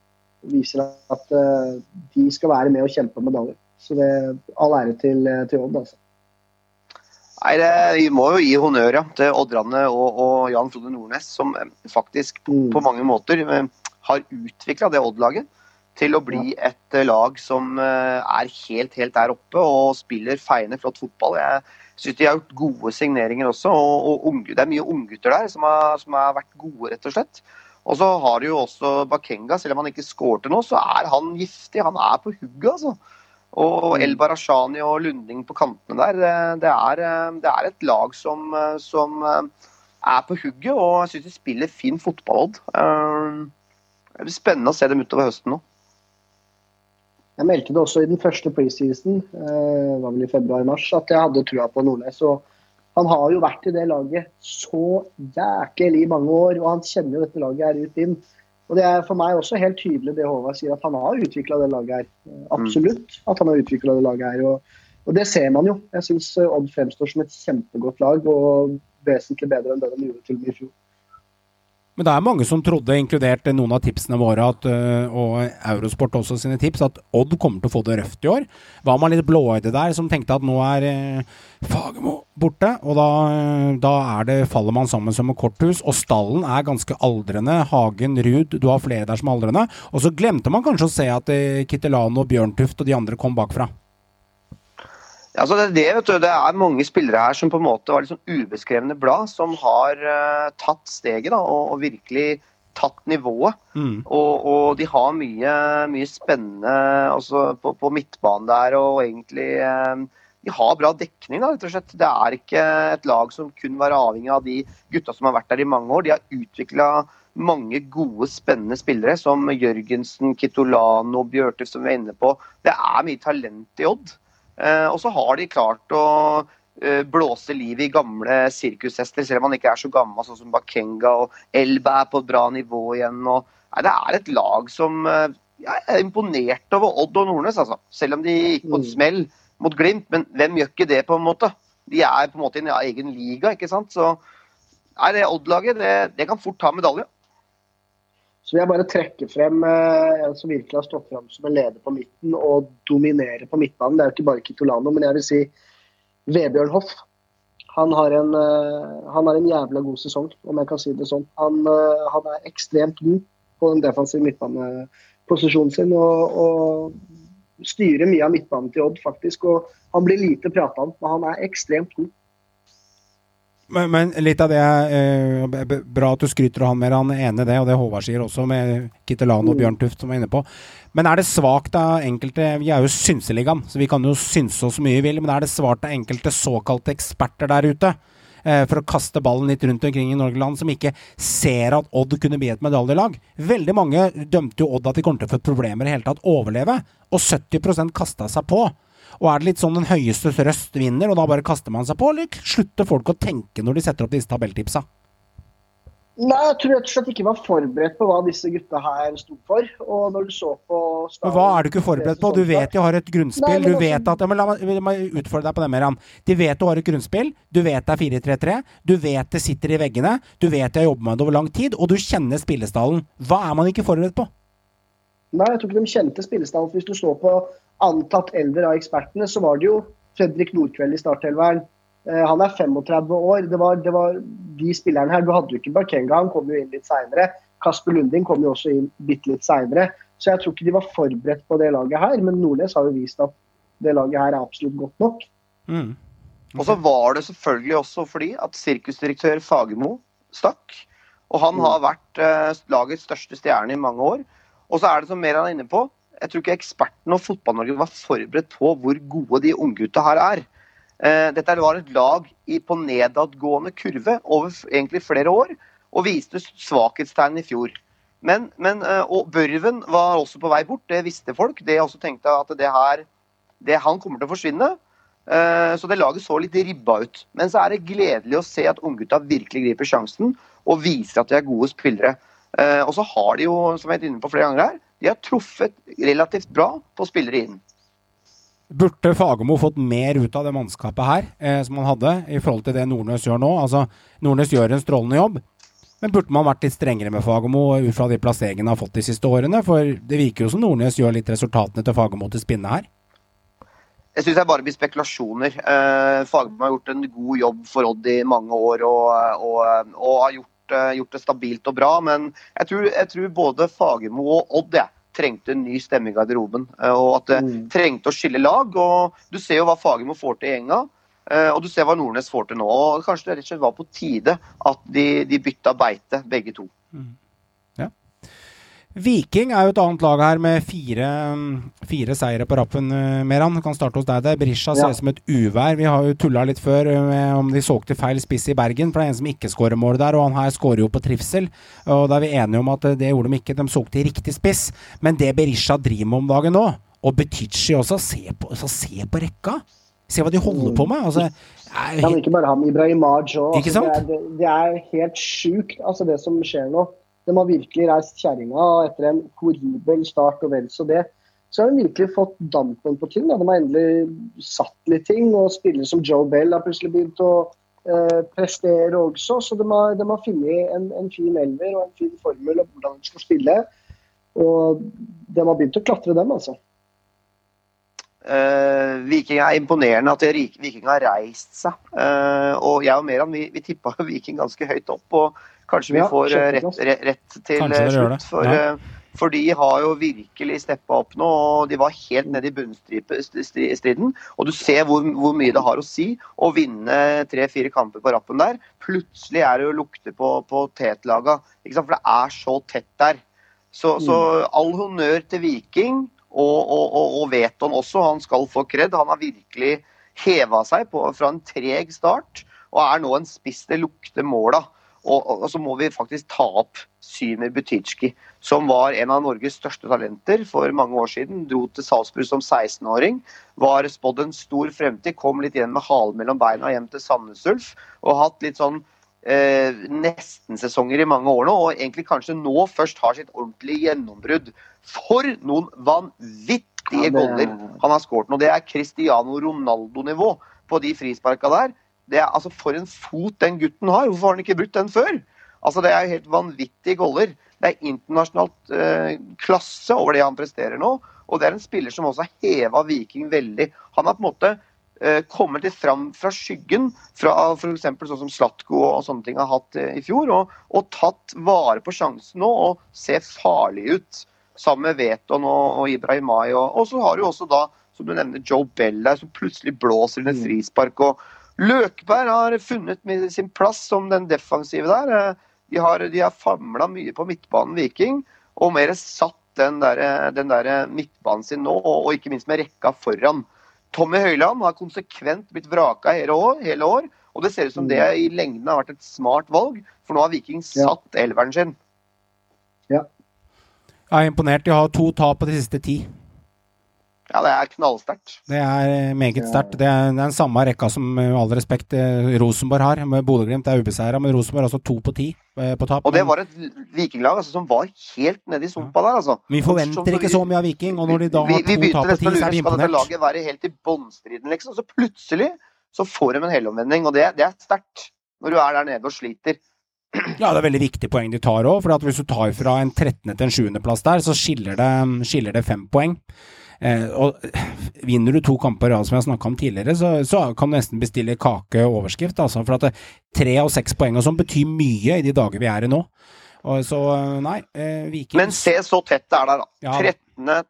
viser at uh, de skal være med og kjempe om medaljer. Så det all ære til, eh, til Odd, altså. Nei, det, Vi må jo gi honnør ja, til Odd og, og, Jan Frode Nordnes, som eh, faktisk mm. på mange måter har utvikla det Odd-laget til å bli et lag som er helt, helt der oppe og spiller feiende flott fotball. Jeg syns de har gjort gode signeringer også. og, og unge, Det er mye unggutter der som har, som har vært gode, rett og slett. Og så har du jo også Bakenga. Selv om han ikke skårte nå, så er han giftig. Han er på hugget, altså. Og mm. El Barashani og Lunding på kantene der. Det er, det er et lag som, som, er på hugget, og jeg syns de spiller fin fotball. Eh, det blir spennende å se dem utover høsten nå. Jeg meldte det også i den første preseason, eh, var vel i februar-mars, at jeg hadde trua på Nordnes. og han har jo vært i det laget så jæklig mange år, og han kjenner jo dette laget her ut inn. Og det er for meg også helt tydelig det Håvard sier, at han har utvikla det laget her. Eh, Absolutt at han har utvikla det laget her. Og, og, det ser man jo. Jeg syns Odd fremstår som et kjempegodt lag, og vesentlig bedre enn det de gjorde til og med i fjor. Men det er mange som trodde, inkludert noen av tipsene våre, at, og Eurosport også sine tips, at Odd kommer til å få det røft i år. Var man litt blåøyde der, som tenkte at nå er eh, Fagermo borte? Og da, da er det, faller man sammen som et korthus. Og stallen er ganske aldrende. Hagen, Ruud, du har flere der som er aldrende. Og så glemte man kanskje å se at eh, Kittelano, Bjørntuft og de andre kom bakfra. Altså det, det, vet du, det er mange spillere her som på en måte var sånn ubeskrevne blad, som har uh, tatt steget da, og, og, virkelig tatt nivået. Mm. Og, og, de har mye, mye spennende altså, på, på, midtbanen der, og egentlig uh, De har bra dekning, da, rett og slett. Det er ikke et lag som kun var avhengig av de gutta som har vært der i mange år. De har utvikla mange gode, spennende spillere, som Jørgensen, Kitolano, Bjørtuf, som vi er inne på. Det er mye talent i Odd. Eh, og så har de klart å eh, blåse liv i gamle sirkushester, selv om han ikke er så gammel sånn som Bakenga. Og Elba er på et bra nivå igjen. Og, nei, det er et lag som eh, Jeg er imponert over Odd og Nordnes, altså. Selv om de gikk på en mm. smell mot Glimt. Men hvem gjør ikke det, på en måte? De er på en måte i en egen liga, ikke sant. Så nei, det Odd-laget, det, det kan fort ta medalje. Så vil jeg bare trekke frem eh, en som virkelig har stått frem som en leder på midten og dominerer på midtbanen. Det er jo ikke bare Kitolano, men jeg vil si Vebjørn Hoff. Han har, en, uh, han har en jævla god sesong, om jeg kan si det sånn. Han, uh, han er ekstremt god på den defensive midtbaneposisjonen sin og, og styrer mye av midtbanen til Odd, faktisk. Og han blir lite prata om, men han er ekstremt god. Men, men, litt av det eh, Bra at du skryter av han mer, han i det, og det Håvard sier også, med Kittelano og mm. Bjørn Tuft, som var inne på. Men er det svakt av enkelte Vi er jo Synseligaen, så vi kan jo synse oss mye vi vil, men er det svart av enkelte såkalte eksperter der ute? Eh, for å kaste ballen litt rundt omkring i Norgeland, som ikke ser at Odd kunne bli et medaljelag. Veldig mange dømte jo Odd at de kom til å få problemer i hele tatt overleve, og 70% kasta seg på. Og er det litt sånn den høyeste røst vinner, og da bare kaster man seg på, eller slutter folk å tenke når de setter opp disse tabelltipsa? Nei, jeg tror rett og slett ikke var forberedt på hva disse gutta her sto for. Og når du så på Men Hva er du ikke forberedt på? Du vet de har et grunnspill. Nei, du vet at ja, men La meg utfordre deg på det, Meran. De vet du har et grunnspill. Du vet det er 4-3-3. Du vet det sitter i veggene. Du vet de har jobbet med det over lang tid. Og du kjenner spillestallen. Hva er man ikke forberedt på? Nei, jeg tror ikke de kjente spillestallen. Hvis du står på antatt eldre av ekspertene, så var det jo Fredrik Nordkveld i startelveren. Eh, han er 35 år. Det var, det var, de spillerne her. Du hadde jo ikke Bakenga, han kom jo inn litt seinere. Kasper Lunding kom jo også inn bitte litt seinere. Så jeg tror ikke de var forberedt på det laget her. Men Nordnes har jo vist at det laget her er absolutt godt nok. Mm. Og så var det selvfølgelig også fordi at sirkusdirektør Fagermo stakk. Og han mm. har vært eh, lagets største stjerne i mange år. Og så er det som mer han er inne på, jeg tror ikke ekspertene og Fotball-Norge var forberedt på hvor gode de unggutta her er. Eh, dette var et lag på nedadgående kurve over egentlig flere år, og viste svakhetstegn i fjor. Men, men, eh, og Børven var også på vei bort, det visste folk. Det også tenkte at det her, det, han kommer til å forsvinne. Eh, så det laget så litt ribba ut. Men så er det gledelig å se at unggutta virkelig griper sjansen og viser at de er gode spillere. Og så har de jo, som jeg har vært inne på flere ganger her, de har truffet relativt bra på spillere inn. Burde Fagermo fått mer ut av det mannskapet her eh, som han hadde, i forhold til det Nordnes gjør nå? Altså, Nordnes gjør en strålende jobb, men burde man vært litt strengere med Fagermo ut fra de plasseringene han har fått de siste årene? For det virker jo som Nordnes gjør litt resultatene til Fagermo til spinne her. Jeg syns det bare blir spekulasjoner. Eh, Fagermo har gjort en god jobb for Odd i mange år og, og, og har gjort gjort, gjort, det stabilt og bra. Men jeg tror, jeg tror både Fagermo og Odd ja, trengte en ny stemme i garderoben. Eh, og at det mm. trengte å skille lag. og Du ser jo hva Fagermo får til i gjenga. Eh, og du ser hva Nordnes får til nå. og Kanskje det rett og slett var på tide at de, de bytta beite, begge to. Mm. Viking er jo et annet lag her med fire, fire seire på rappen, eh, Meran. Kan starte hos deg der. Berisha ser ut som et uvær. Vi har jo tulla litt før eh, med om de solgte feil spiss i Bergen. For det er en som ikke skårer mål der, og han her skårer jo på trivsel. Og da er vi enige om at eh, det gjorde de ikke. De solgte riktig spiss. Men det Berisha driver med om dagen nå, og Betichi også, se på, altså, se på rekka! Se hva de holder på med. Altså, er, han ikke bare ham, Ibrahimaj òg. Altså, det, er, det, er helt sjukt, altså, det som skjer nå. De har virkelig reist kjerringa etter en horribel start og vel så det. Så har de virkelig fått dampen på ting. Da. De har endelig satt litt ting, og spillere som Joe Bell har plutselig begynt å eh, prestere også. Så de har, de har funnet en, en, fin elver og en fin formel om hvordan de skal spille. Og de har begynt å klatre, dem, altså. Uh, Viking er imponerende at Viking har reist seg. Uh, og jeg og Meran vi, vi tippa Viking ganske høyt opp. Og kanskje vi ja, får uh, rett, rett, rett, til slutt. For, ja. for, de har jo virkelig steppa opp nå. og De var helt nede i bunnstriden. Og du ser hvor, hvor, mye det har å si å vinne tre-fire kamper på rappen der. Plutselig er det jo lukter på, på tetlaga. For det er så tett der. Så, så mm. all honnør til Viking. Og, og, og, og Veton også, han skal få kred. Han har virkelig heva seg på, fra en treg start og er nå en spiss det lukter mål av. Og, og, så må vi faktisk ta opp Symer Butitsjki, som var en av Norges største talenter for mange år siden. Dro til Salzburg som 16-åring. Var spådd en stor fremtid. Kom litt igjen med halen mellom beina hjem til Sandnes Ulf. Og hatt litt sånn eh, nestensesonger i mange år nå, og egentlig kanskje nå først har sitt ordentlige gjennombrudd. For noen vanvittige ja, goller han har skåret nå. Det er Cristiano Ronaldo-nivå på de frisparka der. Det er altså For en fot den gutten har! Hvorfor har han ikke brukt den før? Altså Det er helt vanvittige goller. Det er internasjonalt eh, klasse over det han presterer nå. Og det er en spiller som også har heva Viking veldig. Han har på en måte Eh, kommet litt fram fra skyggen fra f.eks. sånn som Slatko og sånne ting har hatt eh, i fjor, og, og tatt vare på sjansen nå og ser farlig ut. Sammen med Veton og, og Ibrahimai. Og, og, så har du også da, som du nevner, Joe Bell der, som plutselig blåser inn et mm. frispark. og Løkberg har funnet sin plass som den defensive der. Eh, de har, de har famla mye på midtbanen Viking, og mer satt den der, den der midtbanen sin nå, og, og ikke minst med rekka foran. Tommy Høiland har konsekvent blitt vraka hele år, hele år, og det ser ut som det mm. i lengden har vært et smart valg, for nå har Viking satt elveren sin. Ja. Jeg er imponert. De har to tap på de siste ti. Ja, det er knallsterkt. Det er eh, meget sterkt. Det, er den samme rekka som, med all respekt, eh, Rosenborg har. Bodø-Glimt er ubeseira, men Rosenborg har altså to på ti eh, på tap. Og det var et vikinglag altså, som var helt nede i sumpa der, altså. Vi forventer ikke så mye av Viking, og når de da har vi, vi to tap på ti, så er vi imponert. Skal dette laget være helt i bunnstriden, liksom? Så plutselig så får de en helomvending, og det, det er sterkt. Når du er der nede og sliter. Ja, det er veldig viktig poeng de tar òg. For hvis du tar fra en 13. til en 7. plass der, så skiller det, skiller det fem poeng. Eh, og vinner du to kamper rad, som jeg snakka om tidligere, så, så, kan du nesten bestille kake og overskrift. Altså, for at det, tre og seks poeng og sånn betyr mye i de dager vi er i nå. Og så, nei, eh, Viking Men se så tett det er der, da. Ja. 13.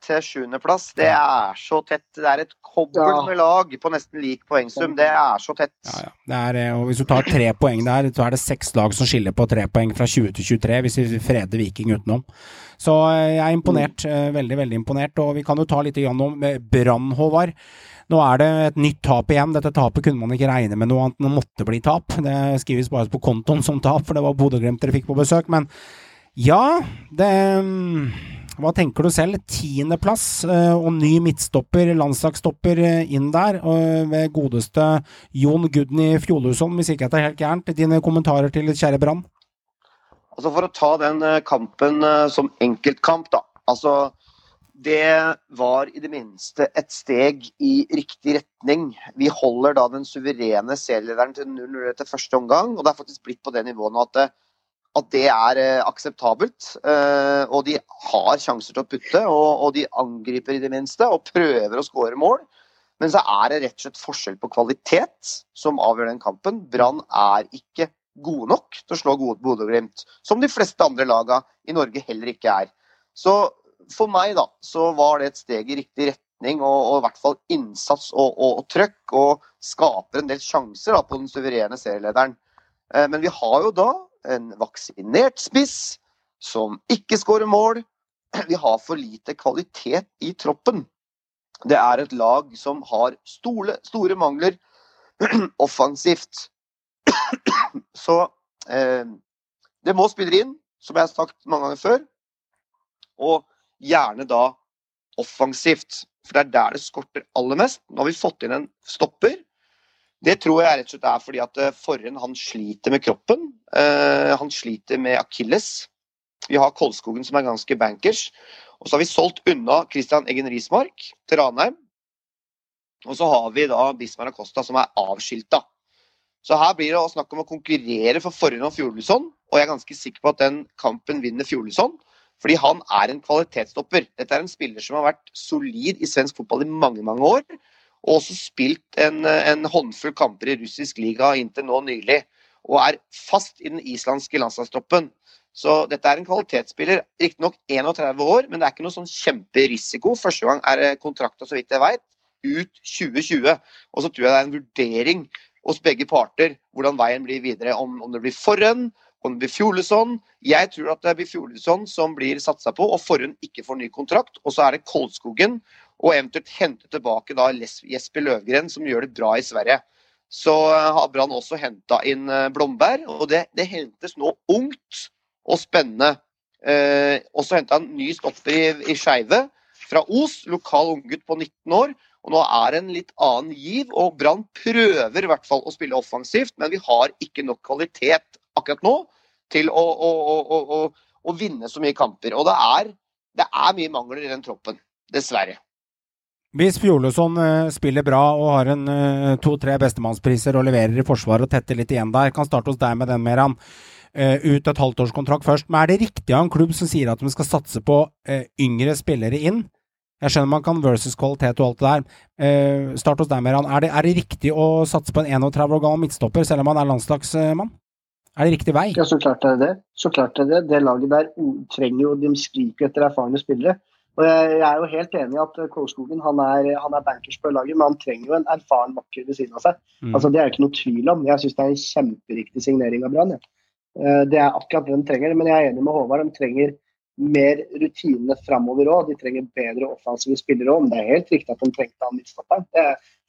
til 7. plass. Det er så tett. Det er et kobbel ja. med lag på nesten lik poengsum. Det er så tett. Ja, ja. Er, eh, og hvis du tar tre poeng der, så er det seks lag som skiller på tre poeng fra 20 til 23, hvis vi freder Viking utenom. Så eh, jeg er imponert. Mm. Veldig, veldig imponert. Og vi kan jo ta litt om Brann, Håvard. Nå er det et nytt tap igjen. Dette tapet kunne man ikke regne med noe annet enn det måtte bli tap. Det skrives bare på kontoen som tap, for det var Bodø-Glimt dere fikk på besøk. Men ja, det Hva tenker du selv? Tiendeplass eh, og ny midtstopper, landslagsstopper eh, inn der, ved godeste Jon Gudny Fjolhusson, hvis ikke jeg tar helt gærent. Dine kommentarer til kjære Brann? Altså For å ta den eh, kampen som enkeltkamp, da. Altså det var i det minste et steg i riktig retning. Vi holder da den suverene serielederen til 0-0 etter første omgang, og det er faktisk blitt på det nivået nå at at det er eh, akseptabelt. Eh, og de har sjanser til å putte, og, de angriper i det minste og prøver å skåre mål. Men så er det rett og slett forskjell på kvalitet som avgjør den kampen. Brann er ikke gode nok til å slå Bodø-Glimt, som de fleste andre laga i Norge heller ikke er. Så for meg da, så var det et steg i riktig retning, og, og i hvert fall innsats og, og, og, trøkk, og skaper en del sjanser da, på den suverene serielederen. Eh, men vi har jo da en vaksinert spiss som ikke skårer mål. Vi har for lite kvalitet i troppen. Det er et lag som har store, store mangler offensivt. Så eh, det må spille inn, som jeg har sagt mange ganger før. Og gjerne da offensivt. For det er der det skorter aller mest. Nå har vi fått inn en stopper. Det tror jeg rett og slett er fordi at Forren Forhen han sliter med kroppen. Uh, han sliter med akilles. Vi har Kolskogen som er ganske bankers. Og så har vi solgt unna Christian Eggen Rismark til Ranheim. Og så har vi da Bismar Acosta som er avskilta. Så her blir det snakk om å konkurrere for forhånd om Fjordlisson, og jeg er ganske sikker på at den kampen vinner Fjordlisson. Fordi han er en kvalitetsstopper. Dette er en spiller som har vært solid i svensk fotball i mange mange år. Og også spilt en, en håndfull kamper i russisk liga inntil nå nylig. Og er fast i den islandske landslagstroppen. Så dette er en kvalitetsspiller. Riktignok 31 år, men det er ikke noe sånn kjemperisiko. Første gang er kontrakta, så vidt jeg veit, ut 2020. Og så tror jeg det er en vurdering hos begge parter hvordan veien blir videre. Om, om det blir Forhen, om det blir Fjolesson. Jeg tror at det blir Fjolesson som blir satsa på, og Forhen ikke får ny kontrakt. Og så er det Kolskogen, og eventuelt hente tilbake da Jesper Løvgren, som gjør det bra i Sverige. Så har Brann også henta inn eh, Blomberg, og det, det, hentes nå ungt og spennende. Eh, også henta en ny stopper i, i Skeive fra Os, lokal unggutt på 19 år. Og nå er det en litt annen giv, og Brann prøver i hvert fall å spille offensivt, men vi har ikke nok kvalitet akkurat nå til å, å, å, å vinne så mye kamper. Og det er, det er, mye mangler i den troppen, dessverre. Hvis Fjolesson uh, spiller bra og har en uh, to-tre bestemannspriser og leverer i forsvaret og tetter litt igjen der, kan starte hos deg med den, Meran. Uh, ut et halvtårskontrakt først. Men er det riktig av en klubb som sier at de skal satse på yngre spillere inn? Jeg skjønner man kan versus kvalitet og alt det der. Eh, start hos deg, Meran. Er det, er det riktig å satse på en 31 år gammel midtstopper, selv om han er landslagsmann? Er det riktig vei? Ja, så klart er det det. Så klart er det. Det laget der trenger jo, de skriker etter erfarne spillere. Og jeg, jeg, er jo helt enig i at Kolskogen han er, han er bankers på laget, men han trenger jo en erfaren makker ved siden av seg. Mm. Altså, Det er ikke noe tvil om. Jeg syns det er en kjemperiktig signering av Brann. Ja. Eh, det er akkurat det de trenger. Men jeg er enig med Håvard. De trenger mer rutine framover òg. De trenger bedre offensive spillere òg. Men det er helt riktig at de trengte han midtstopperen.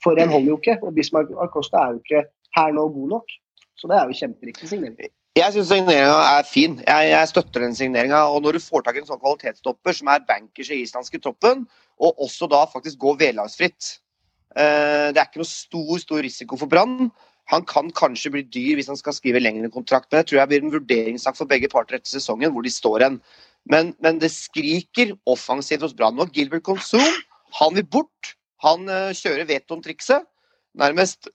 For en holder jo ikke. Og Bismarck Acosta er jo ikke her nå god nok. Så det er jo kjemperiktig signering. Jeg syns signeringa er fin. Jeg, jeg støtter den signeringa. Og når du får tak i en sånn kvalitetsstopper som er bankers i islandske troppen, og også da faktisk går vederlagsfritt eh, Det er ikke noe stor, stor risiko for Brann. Han kan kanskje bli dyr hvis han skal skrive lengre kontrakt, men det tror jeg blir en vurderingssak for begge parter etter sesongen, hvor de står hen. Men, men, det skriker offensivt hos Brann. Og Gilbert Consum, han vil bort. Han uh, kjører Veton-trikset. Nærmest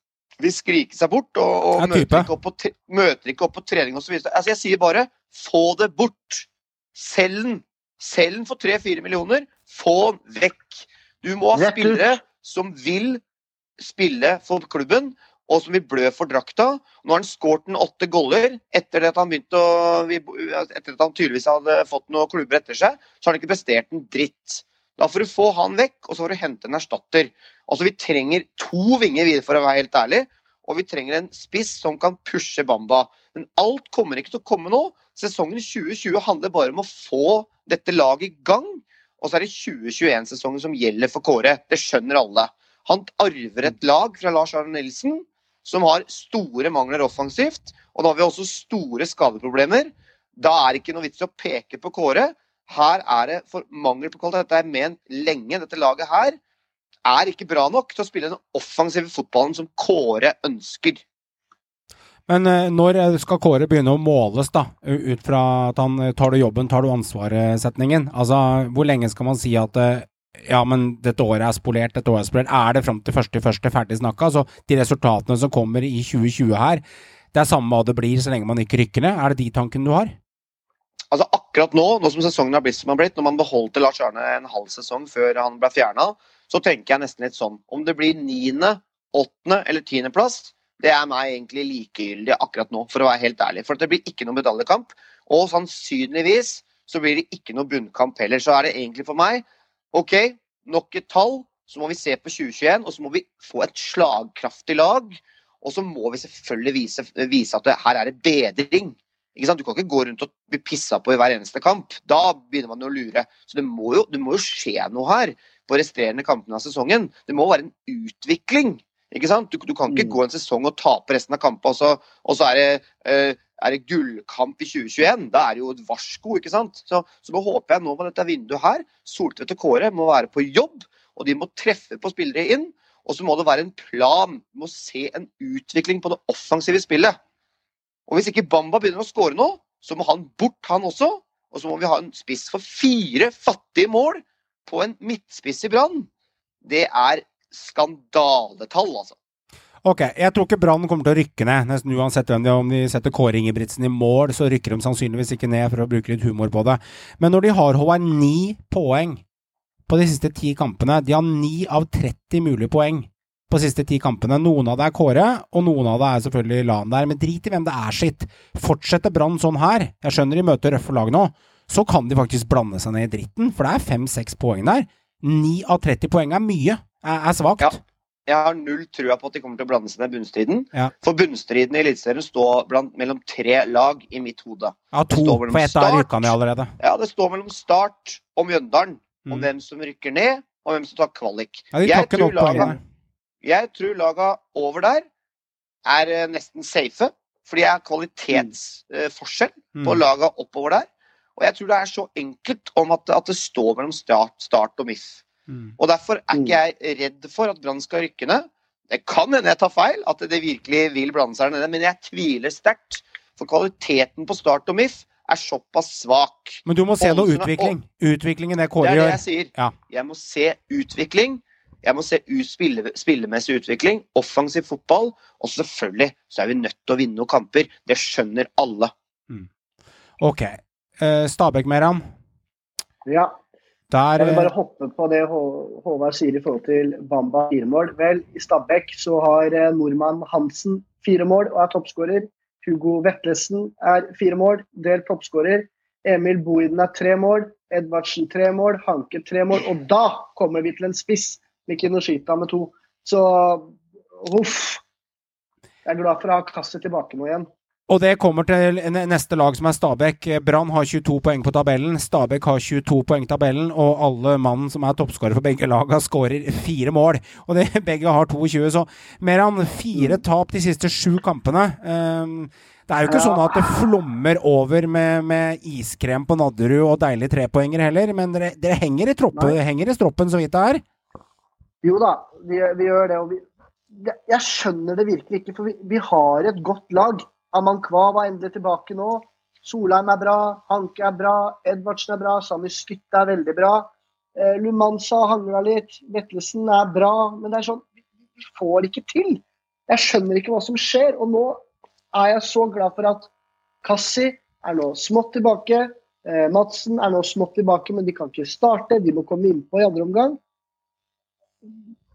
vil skrike seg bort og, og møter, ikke på, møter, ikke opp på, trening osv. Altså, jeg sier bare få det bort. Selg den. Selg den for 3-4 millioner. Få den vekk. Du må ha spillere som vil spille for klubben, og som vil blø for drakta. Nå har han skåret en åtte goller etter at han begynte å, etter at han tydeligvis hadde fått noen klubber etter seg. Så har han ikke prestert en dritt. Da får du få han vekk, og så får du hente en erstatter. Altså, Vi trenger to vinger videre, for å være helt ærlig. Og vi trenger en spiss som kan pushe Bamba. Men alt kommer ikke til å komme nå. Sesongen 2020 handler bare om å få dette laget i gang. Og så er det 2021-sesongen som gjelder for Kåre. Det skjønner alle. Han arver et lag fra Lars Arne Nilsen som har store mangler offensivt. Og da har vi også store skadeproblemer. Da er det ikke noe vits i å peke på Kåre. Her er det for mangel på kvalitet. Dette er ment lenge. Dette laget her er ikke bra nok til å spille den offensive fotballen som Kåre ønsker. Men eh, når skal Kåre begynne å måles, da? Ut fra at han tar du jobben, tar du ansvaret-setningen? Altså, hvor lenge skal man si at eh, ja, men dette året er spolert, dette året er spolert. Er det fram til første første ferdig snakka? Så de resultatene som kommer i 2020 her, det er samme hva det blir så lenge man ikke rykker ned? Er det de tankene du har? Altså Akkurat nå, nå som sesongen har blitt som den har blitt, når man beholdte Lars Arne en halv sesong før han ble fjerna, så tenker jeg nesten litt sånn Om det blir niende, åttende eller tiendeplass, det er meg egentlig likegyldig akkurat nå, for å være helt ærlig. For det blir ikke noen medaljekamp. Og sannsynligvis så blir det ikke noe bunnkamp heller. Så er det egentlig for meg OK, nok et tall. Så må vi se på 2021, og så må vi få et slagkraftig lag. Og så må vi selvfølgelig vise, vise at det, her er det bedring. Du kan ikke gå rundt og bli pissa på i hver eneste kamp. Da begynner man å lure. Så det må jo, det må jo skje noe her på resterende kampene av sesongen. Det må være en utvikling. Ikke sant? Du, du kan ikke mm. gå en sesong og tape resten av kampene, og så, og så er det uh, er det gullkamp i 2021, da er det jo et varsko. ikke sant? Så, så nå håper jeg nå på dette vinduet her, Soltvedt og Kåre må være på jobb, og de må treffe på spillere inn. Og så må det være en plan. Du må se en utvikling på det offensive spillet. Og hvis ikke Bamba begynner å skåre nå, så må han bort, han også. Og så må vi ha en spiss for fire fattige mål på en midtspiss i Brann. Det er skandaletall, altså. Ok, jeg tror ikke Brann kommer til å rykke ned, nesten uansett hvem de Om de setter Kåre Ingebrigtsen i mål, så rykker de sannsynligvis ikke ned, for å bruke litt humor på det. Men når de har Håvard ni poeng på de siste ti kampene De har ni av 30 mulige poeng på siste ti kampene. Noen av det er Kåre, og noen av det er selvfølgelig Lan der. Men drit i hvem det er sitt. Fortsetter Brann sånn her, jeg skjønner de møter røffe lag nå, så kan de faktisk blande seg ned i dritten, for det er fem-seks poeng der. Ni av 30 poeng er mye, er, er svakt. Ja. Jeg har null trua på at de kommer til å blande seg ned i bunnstriden. Ja. For bunnstriden i Eliteserien står blant, mellom tre lag i mitt hode. Ja, to, for ett er ned allerede. Ja, det står mellom Start og Mjøndalen om Mm. hvem som rykker ned, og hvem som tar kvalik. Ja, de tar ikke nok poeng. Jeg tror laga over der er eh, nesten safe, fordi det er kvalitetsforskjell på Mm. laga oppover der. Og jeg tror det er så enkelt om at, at det står mellom start, start og MIF. Mm. Og derfor er Mm. ikke jeg redd for at Brann skal rykke ned. Det kan hende jeg tar feil, at det virkelig vil blande seg ned, men jeg tviler sterkt. For kvaliteten på Start og MIF er såpass svak. Men du må se noe er- utvikling. Utviklingen det Det er det jeg sier. Ja. Jeg må se utvikling. Jeg må se ut spille, spillemessig utvikling, offensiv fotball. Og selvfølgelig så er vi nødt til å vinne noen kamper. Det skjønner alle. Ok. Eh, Stabæk, Meram? Ja, Der jeg vil bare eh, hoppe på det Håvard sier i forhold til Bamba fire mål. Vel, i Stabæk så har eh, nordmann Hansen fire mål og er toppskårer. Hugo Vetlesen er fire mål, delt toppskårer. Emil Boiden er tre mål. Edvardsen tre mål. Hanke tre mål. Og da kommer vi til en spiss med Kinoshita med to. Så huff. Jeg er glad for å ha kastet tilbake nå igjen. Og det kommer til neste lag, som er Stabæk. Brann har 22 poeng på tabellen. Stabæk har 22 poeng i tabellen, og alle mannen som er toppskårer for begge lag, skårer fire mål. Og det, begge har 22, så Meran, fire tap de siste sju kampene. Ehm, det er jo ikke sånn at det flommer over med, med iskrem på Nadderud og deilige trepoenger heller, men dere, dere henger, i troppen, henger i stroppen så vidt det er. Jo da, vi, vi gjør det. Og vi, jeg, jeg skjønner det virkelig ikke, for vi, vi har et godt lag. Amankwa var endelig tilbake nå. Solheim er bra, Hanke er bra, Edvardsen er bra, Sami Skytte er veldig bra. Eh, Lumansa hangla litt, Vetlesen er bra, men det er sånn vi får ikke til. Jeg skjønner ikke hva som skjer. Og nå er jeg så glad for at Kassi er nå smått tilbake. Eh, Madsen er nå smått tilbake, men de kan ikke starte. De må komme innpå i andre omgang.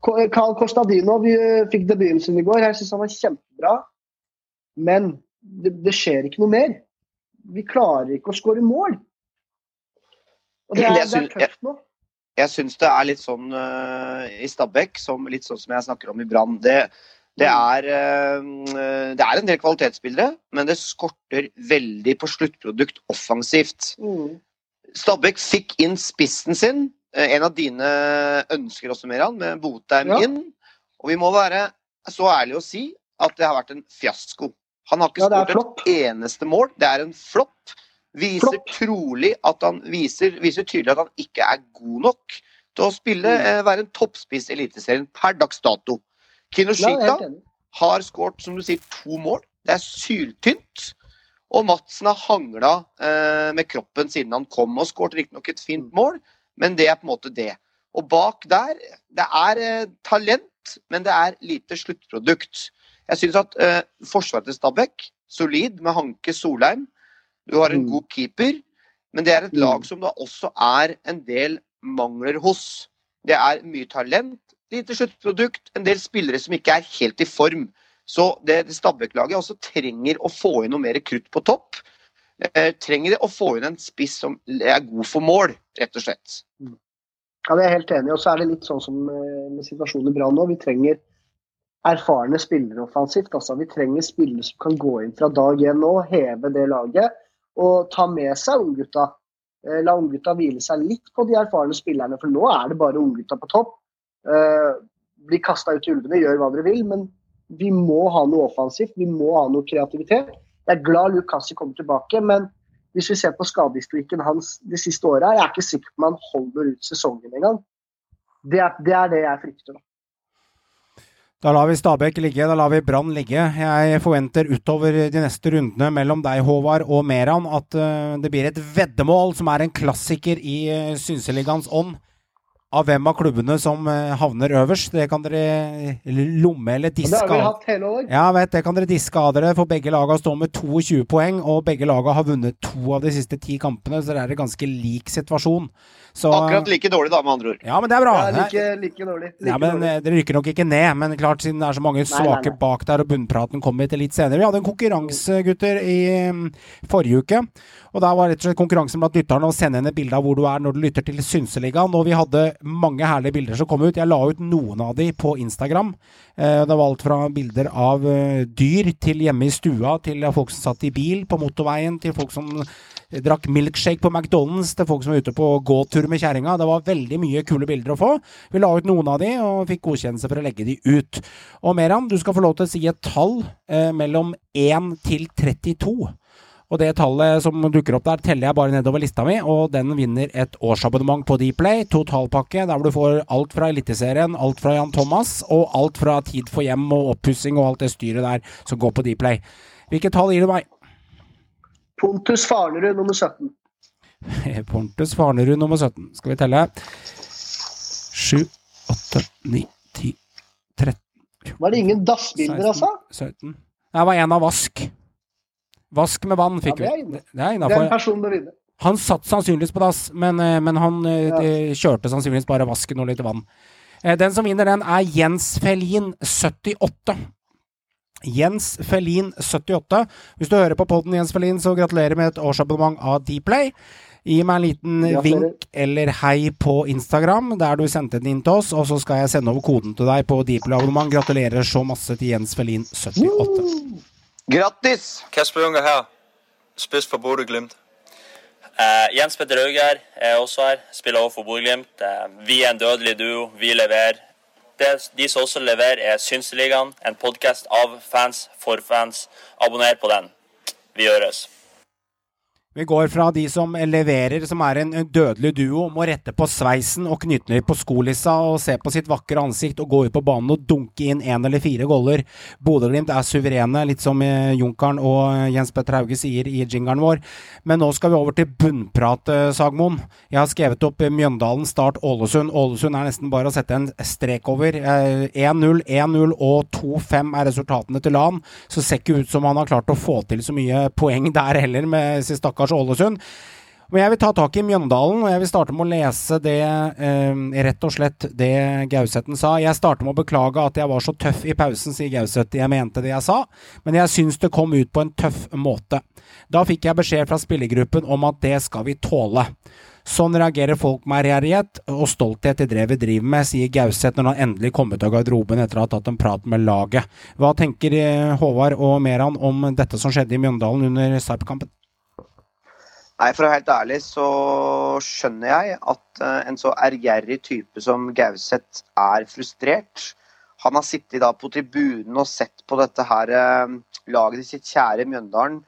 Ko- Carl Costadino vi eh, fikk debuten sin i går. Jeg syns han var kjempebra. Men det, det skjer ikke noe mer. Vi klarer ikke å skåre mål. Og det er, det er tøft nå. Jeg syns det er litt sånn uh, i Stabæk, som, litt sånn som jeg snakker om i Brann. Det, det, er, øh, det er en del kvalitetsspillere, men det skorter veldig på sluttprodukt offensivt. Mm. Stabæk fikk inn spissen sin, eh, en av dine ønsker også, Meran, med Botheim Ja. inn. Og vi må være så ærlige å si at det har vært en fiasko. Han har ikke Ja, skåret et eneste mål. Det er en flopp. Viser Flopp. trolig at han viser, viser tydelig at han ikke er god nok til å spille, Mm. eh, være en toppspiss i Eliteserien per dags dato. Ja, Kinoshita helt har skåret, som du sier, to mål. Det er syltynt. Og Madsen har hangla eh, med kroppen siden han kom, og skåret riktignok et fint mål, men det er på en måte det. Og bak der Det er eh, talent, men det er lite sluttprodukt. Jeg syns at eh, forsvaret til Stabæk, solid med Hanke Solheim. Du har en Mm. god keeper, men det er et Mm. lag som da også er en del mangler hos. Det er mye talent, lite sluttprodukt, en del spillere som ikke er helt i form. Så det, det Stabæk-laget også trenger å få inn noe mer krutt på topp. Eh, trenger å få inn en spiss som er god for mål, rett og slett. Ja, det er jeg helt enig i. Og så er det litt sånn som eh, med situasjonen i Brann nå. Vi trenger erfarne spillere offensivt. Altså, vi trenger spillere som kan gå inn fra dag én nå, heve det laget og ta med seg unggutta. Eh, La unggutta hvile seg litt på de erfarne spillerne, for nå er det bare unggutta på topp. Bli kasta ut i ulvene, gjør hva dere vil, men vi må ha noe offensivt. Vi må ha noe kreativitet. Jeg er glad Lukassi kommer tilbake, men hvis vi ser på skadehistorikken hans de siste åra, jeg er ikke sikker på om han holder ut sesongen engang. Det det, er det jeg frykter. da. Da lar vi Stabæk ligge, da lar vi Brann ligge. Jeg forventer utover de neste rundene mellom deg, Håvard, og Meran at uh, det blir et veddemål som er en klassiker i uh, Synseligaens ånd av hvem av klubbene som uh, havner øverst. Det kan dere lomme eller diske av. Det har vi hatt hele år. Ja, vet, det kan dere diske av dere, for begge lagene står med 22 poeng, og begge lagene har vunnet to av de siste ti kampene, så det er en ganske lik situasjon. Så, Akkurat like dårlig, da, med andre ord. Ja, men det er bra. Ja, like, like dårlig. Like ja, men dårlig. eh, Dere rykker nok ikke ned, men klart siden det er så mange svake bak der, og bunnpraten kommer til litt senere. Vi hadde en konkurranse, gutter, i um, forrige uke. Og der var rett og slett konkurransen blant lytterne å sende inn et bilde av hvor du er når du lytter til Synseligaen. Og vi hadde mange herlige bilder som kom ut. Jeg la ut noen av de på Instagram. Eh, det var alt fra bilder av eh, dyr til hjemme i stua, til folk som satt i bil på motorveien, til folk som drakk milkshake på McDonald's til folk som var ute på gåtur med kjerringa. Det var veldig mye kule bilder å få. Vi la ut noen av de, og fikk godkjennelse for å legge de ut. Og Meran, du skal få lov til å si et tall eh, mellom 1 til 32. Og det tallet som dukker opp der, teller jeg bare nedover lista mi, og den vinner et årsabonnement på Dplay, totalpakke, der du får alt fra Eliteserien, alt fra Jan Thomas, og alt fra Tid for hjem og oppussing og alt det styret der som går på Dplay. Hvilket tall gir du meg? Pontus Farnerud nummer 17. Pontus Farnerud nummer 17. Skal vi telle? 7, 8, 9, 10, 13 Var det ingen dassbilder, altså? 17 Det var en av Vask. Vask med vann fikk vi. Ja, Det er innafor. Han satt sannsynligvis på dass, men, eh, men han eh, Ja. kjørte sannsynligvis bare vasken og litt vann. Eh, Den som vinner den, er Jens Felin 78. Jens Felin 78. Hvis du hører på podden Jens Felin, så gratulerer med et årsabonnement av Dplay. Gi meg en liten Gratulerer. vink eller hei på Instagram, der du sendte den inn til oss, og så skal jeg sende over koden til deg på Dplay-abonnement. Gratulerer så masse til Jens Felin 78. Grattis! Kasper Junker her, spiss for Bodø-Glimt. Uh, Jens Petter Hauger er også her, spiller også for Bodø-Glimt. Uh, vi er en dødelig duo, vi leverer. Det, de som også leverer, er Synseligaen, en podkast av fans for fans. Abonner på den. Vi gjøres. Vi går fra de som leverer, som er en dødelig duo, må rette på sveisen og knyttnøy på skolissa og se på sitt vakre ansikt og gå ut på banen og dunke inn én eller fire goller. Bodø-Glimt er suverene, litt som eh, Junkeren og eh, Jens Petter Hauge sier i jingeren vår. Men nå skal vi over til bunnprat, eh, Sagmoen. Jeg har skrevet opp Mjøndalen, Start, Ålesund. Ålesund er nesten bare å sette en strek over. Eh, 1-0, 1-0 og 2-5 er resultatene til LAN. Så ser ikke ut som han har klart å få til så mye poeng der heller, med sin stakkars Ålesund. Men jeg vil ta tak i Mjøndalen, og jeg vil starte med å lese det eh, rett og slett det Gauseten sa. Jeg starter med å beklage at jeg var så tøff i pausen, sier Gauseth. Jeg mente det jeg sa, men jeg syns det kom ut på en tøff måte. Da fikk jeg beskjed fra spillergruppen om at det skal vi tåle. Sånn reagerer folk med ærgjerrighet og stolthet i det vi driver med, sier Gauseth når han endelig kom ut av garderoben etter å ha tatt en prat med laget. Hva tenker eh, Håvard og Meran om dette som skjedde i Mjøndalen under Sarp-kampen? Nei, For å være helt ærlig så skjønner jeg at eh, en så ærgjerrig type som Gauseth er frustrert. Han har sittet da på tribunen og sett på dette her eh, laget til sitt kjære Mjøndalen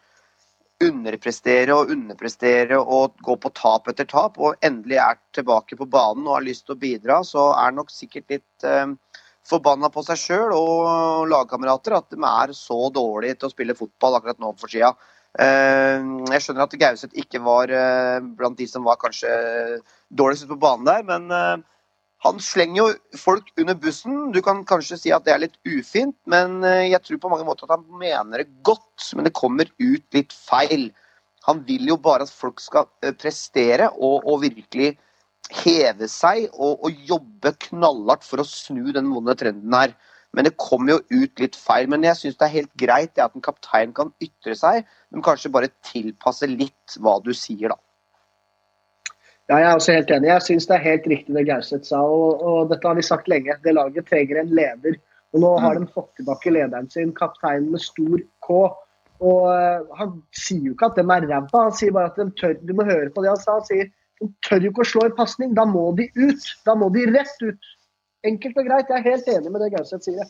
underprestere og underprestere og gå på tap etter tap, og endelig er tilbake på banen og har lyst til å bidra, så er han nok sikkert litt eh, forbanna på seg sjøl og lagkamerater at de er så dårlige til å spille fotball akkurat nå for tida. Eh, Jeg skjønner at Gauseth ikke var eh, blant de som var kanskje dårligst på banen der, men eh, han slenger jo folk under bussen. Du kan kanskje si at det er litt ufint, men jeg tror på mange måter at han mener det godt, men det kommer ut litt feil. Han vil jo bare at folk skal prestere og, og virkelig heve seg og, og jobbe knallhardt for å snu den vonde trenden her. Men det kommer jo ut litt feil. Men jeg syns det er helt greit at en kaptein kan ytre seg, men kanskje bare tilpasse litt hva du sier, da. Ja, jeg er også helt enig. Jeg syns det er helt riktig det Gauseth sa. Og, og dette har vi sagt lenge. Det laget trenger en leder. Og nå har de fått tilbake lederen sin, kapteinen med stor K. Og eh, han sier jo ikke at de er ræva, han sier bare at de tør Du må høre på det han sa. Han sier de tør jo ikke å slå en pasning. Da må de ut. Da må de rett ut. Enkelt og greit. Jeg er helt enig med det Gauseth sier.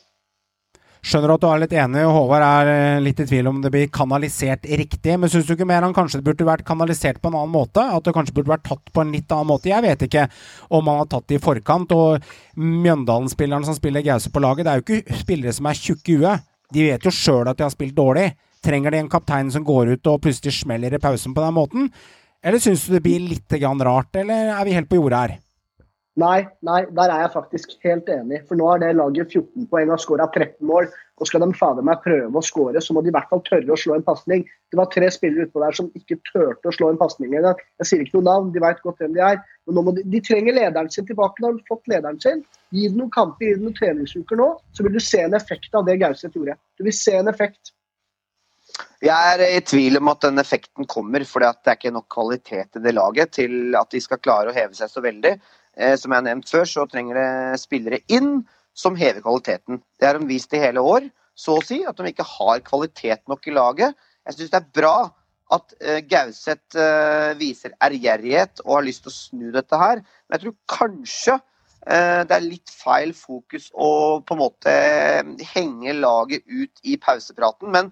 Skjønner at du er litt enig, og Håvard er eh, litt i tvil om det blir kanalisert riktig. Men syns du ikke mer han kanskje burde vært kanalisert på en annen måte? At det kanskje burde vært tatt på en litt annen måte? Jeg vet ikke om han har tatt det i forkant. Og Mjøndalen-spillerne som spiller Gause på laget, det er jo ikke spillere som er tjukke i huet. De vet jo sjøl at de har spilt dårlig. Trenger de en kaptein som går ut og plutselig smeller i pausen på den måten? Eller syns du det blir litt rart, eller er vi helt på jordet her? Nei, nei, der er jeg faktisk helt enig. For nå har det laget 14 poeng og skåra 13 mål. Og skal de fader meg prøve å skåre, så må de i hvert fall tørre å slå en pasning. Det var tre spillere utpå der som ikke turte å slå en pasning engang. Jeg sier ikke noe navn, de veit godt hvem de er. Men de, de trenger lederen sin tilbake. Nå har de fått lederen sin. Gi dem noen kamper, gi dem noen treningsuker nå, så vil du se en effekt av det Gauseth gjorde. Du vil se en effekt. Jeg er i tvil om at den effekten kommer, for det er ikke nok kvalitet i det laget til at de skal klare å heve seg så veldig. Eh, som jeg har nevnt før, så trenger det spillere inn som hever kvaliteten. Det har de vist i hele år, så å si, at de ikke har kvalitet nok i laget. Jeg syns det er bra at uh, Gauseth uh, viser ærgjerrighet og har lyst til å snu dette her. Men jeg tror kanskje det er litt feil fokus å på en måte henge laget ut i pausepraten. Men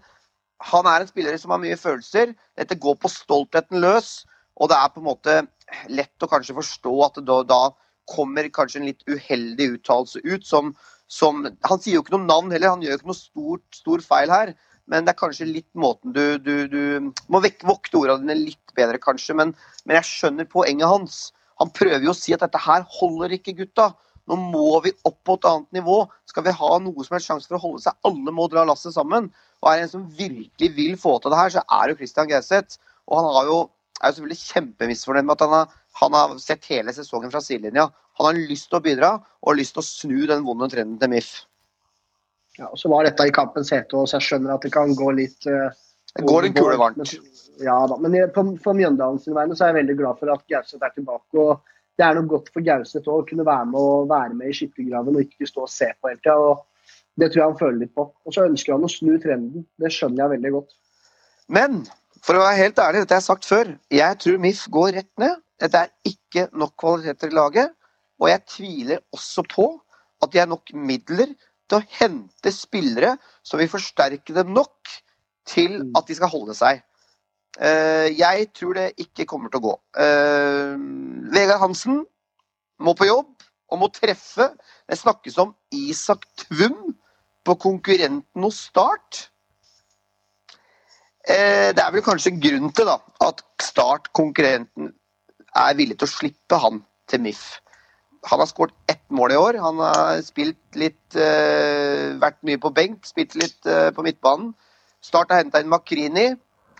han er en spiller som har mye følelser. Dette går på stoltheten løs. Og det er på en måte lett å kanskje forstå at da, da kommer kanskje en litt uheldig uttalelse ut som, som, Han sier jo ikke noe navn heller, han gjør jo ikke noe stort, stor feil her. Men det er kanskje litt måten du, du, du må vekk, vokte ordene dine litt bedre, kanskje. Men, men, jeg skjønner poenget hans. Han prøver jo å si at dette her holder ikke, gutta. Nå må vi opp på et annet nivå. Skal vi ha noe som helst sjanse for å holde seg, alle må dra lasset sammen. Og er det en som virkelig vil få til det her, så er det jo Christian Gauseth. Og han har jo er jo selvfølgelig kjempemisfornøyd med at han har, han har sett hele sesongen fra sidelinja. Han har lyst til å bidra og lyst til å snu den vonde trenden til MIF. Ja, og Så var dette i kampens hete, så jeg skjønner at det kan gå litt uh, Det går en kule varmt. Ja da, men på, på Mjøndalen sin vegne så er jeg veldig glad for at Gauseth er tilbake. og Det er noe godt for Gauseth å kunne være med, og være med i skyttergraven og ikke stå og se på hele tida. Det tror jeg han føler litt på. Og så ønsker han å snu trenden. Det skjønner jeg veldig godt. Men for å være helt ærlig, dette har jeg sagt før. Jeg tror MIF går rett ned. Dette er ikke nok kvaliteter i laget. Og jeg tviler også på at de har nok midler til å hente spillere som vil forsterke dem nok til mm. at de skal holde seg. Eh, jeg tror det ikke kommer til å gå. Eh, Vegard Hansen må på jobb og må treffe. Det snakkes om Isak Tvum på konkurrenten hos Start. Eh, det er vel kanskje en grunn til da, at Start, konkurrenten, er villig til å slippe han til MIF. Han har skåret ett mål i år. Han har spilt litt uh, Vært mye på benk, spilt litt uh, på midtbanen. Start har henta inn Makrini,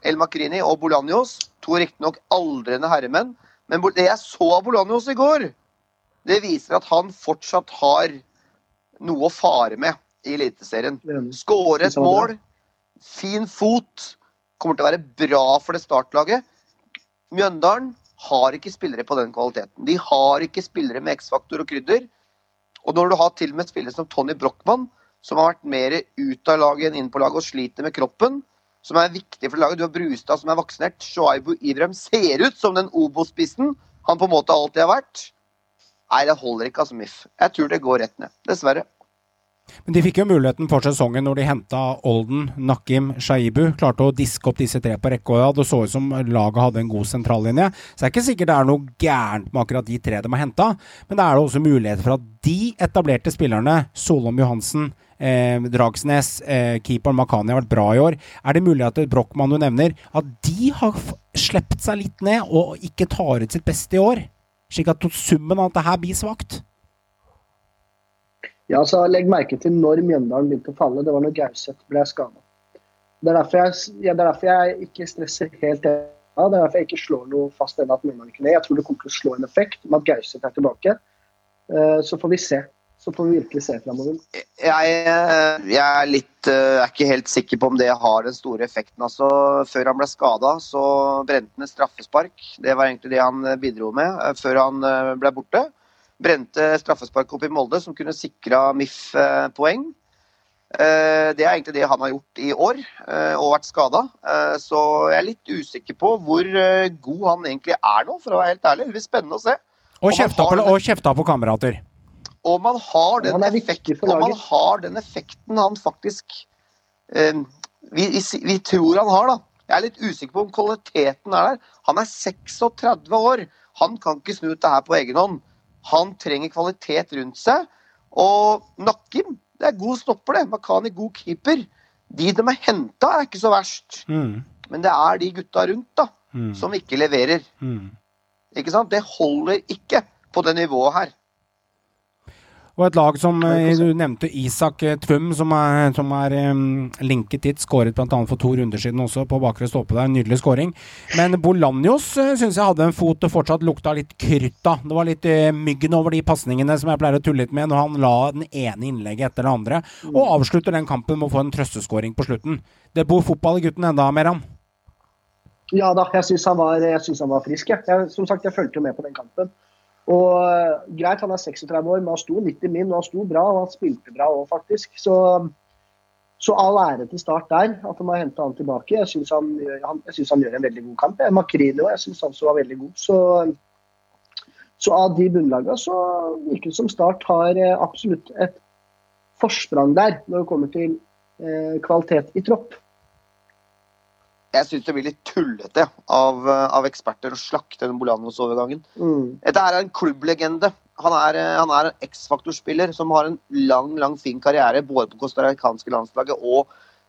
El Makrini og Bolanjos. To riktignok aldrende herremenn. Men det jeg så av Bolanjos i går, det viser at han fortsatt har noe å fare med i Eliteserien. Skåre et mål, fin fot kommer til å være bra for det startlaget. Mjøndalen har ikke spillere på den kvaliteten. De har ikke spillere med X-faktor og krydder. Og når du har til og med spillere som Tony Brochmann, som har vært mer ut av laget enn inn på laget og sliter med kroppen, som er viktig for laget. Du har Brustad som er vaksinert. Shoaibu Ibrahim ser ut som den Obo-spissen han på en måte alltid har vært. Nei, det holder ikke, altså, MIF. Jeg tror det går rett ned. Dessverre. Men de fikk jo muligheten for sesongen når de henta Olden, Nakim, Shaibu. Klarte å diske opp disse tre på rekke. Og rad. det så ut som laget hadde en god sentrallinje. Så det er ikke sikkert det er noe gærent med akkurat de tre de har henta. Men det er også muligheter for at de etablerte spillerne, Solom Johansen, eh, Dragsnes, eh, keeperen Makani har vært bra i år. Er det mulig at Brochmann du nevner, at de har slept seg litt ned og ikke tar ut sitt beste i år? Slik at summen av dette blir svakt? Ja, så Legg merke til når Mjøndalen begynte å falle. Det var når Gauseth ble skada. Det, ja, det er derfor jeg ikke stresser helt ennå. Det er derfor jeg ikke slår noe fast ennå at Mjøndalen ikke ned. Jeg tror det kommer til å slå en effekt med at Gauseth er tilbake. Uh, så får vi se. Så får vi virkelig se framover. Jeg, jeg, er litt uh, er ikke helt sikker på om det har den store effekten. Altså, før han ble skada, så brente han et straffespark. Det var egentlig det han bidro med før han ble borte brente straffespark opp i Molde, som kunne sikra MIF eh, poeng. Eh, det er egentlig det han har gjort i år, eh, og vært skada. Så jeg er litt usikker på hvor god han egentlig er nå, for å være helt ærlig. Det blir spennende å se. Og kjefta på, den... på kamerater. Og man har den, Han er effekten, og man har den effekten han faktisk eh, vi, vi, vi tror han har, da. Jeg er litt usikker på om kvaliteten er der. Han er 36 år. Han kan ikke snu ut det her på egen hånd. Han trenger kvalitet rundt seg. Og Nakkim, det er god stopper, det. Makani, god keeper. De de har henta, er ikke så verst. Mm. Men det er de gutta rundt da, Mm. som ikke leverer. Mm. Ikke sant? Det holder ikke på det nivået her. Og et lag som eh, du nevnte, Isak eh, Tvum, som er, som er um, linket dit. Skåret bl.a. for to runder siden også, på bakre stolpe der. Nydelig skåring. Men Bolanjos uh, syns jeg hadde en fot det fortsatt lukta litt krytt av. Det var litt uh, myggen over de pasningene som jeg pleier å tulle litt med når han la den ene innlegget etter det andre. Og avslutter den kampen med å få en trøsteskåring på slutten. Det bor fotball i gutten enda, Meran. Ja da, jeg syns han, han var frisk. Jeg. Jeg, som sagt, jeg fulgte jo med på den kampen. Og eh, Greit, han er 36 år, men han sto 90 min, og han sto bra. Og han spilte bra òg, faktisk. Så, så all ære til Start der, at de har henta han tilbake. Jeg syns han, han, han gjør en veldig god kamp. Makrilo, jeg syns han så var veldig god. Så, så av de bunnlagene så virker det som Start har eh, absolutt et forsprang der når det kommer til eh, kvalitet i tropp. Jeg syns det blir litt tullete av, eh, av eksperter å slakte den Bolanos-overgangen. Mm. Dette er en klubblegende. Han er, eh, han er en X-faktor-spiller som har en lang, lang fin karriere både på costaricanske landslaget og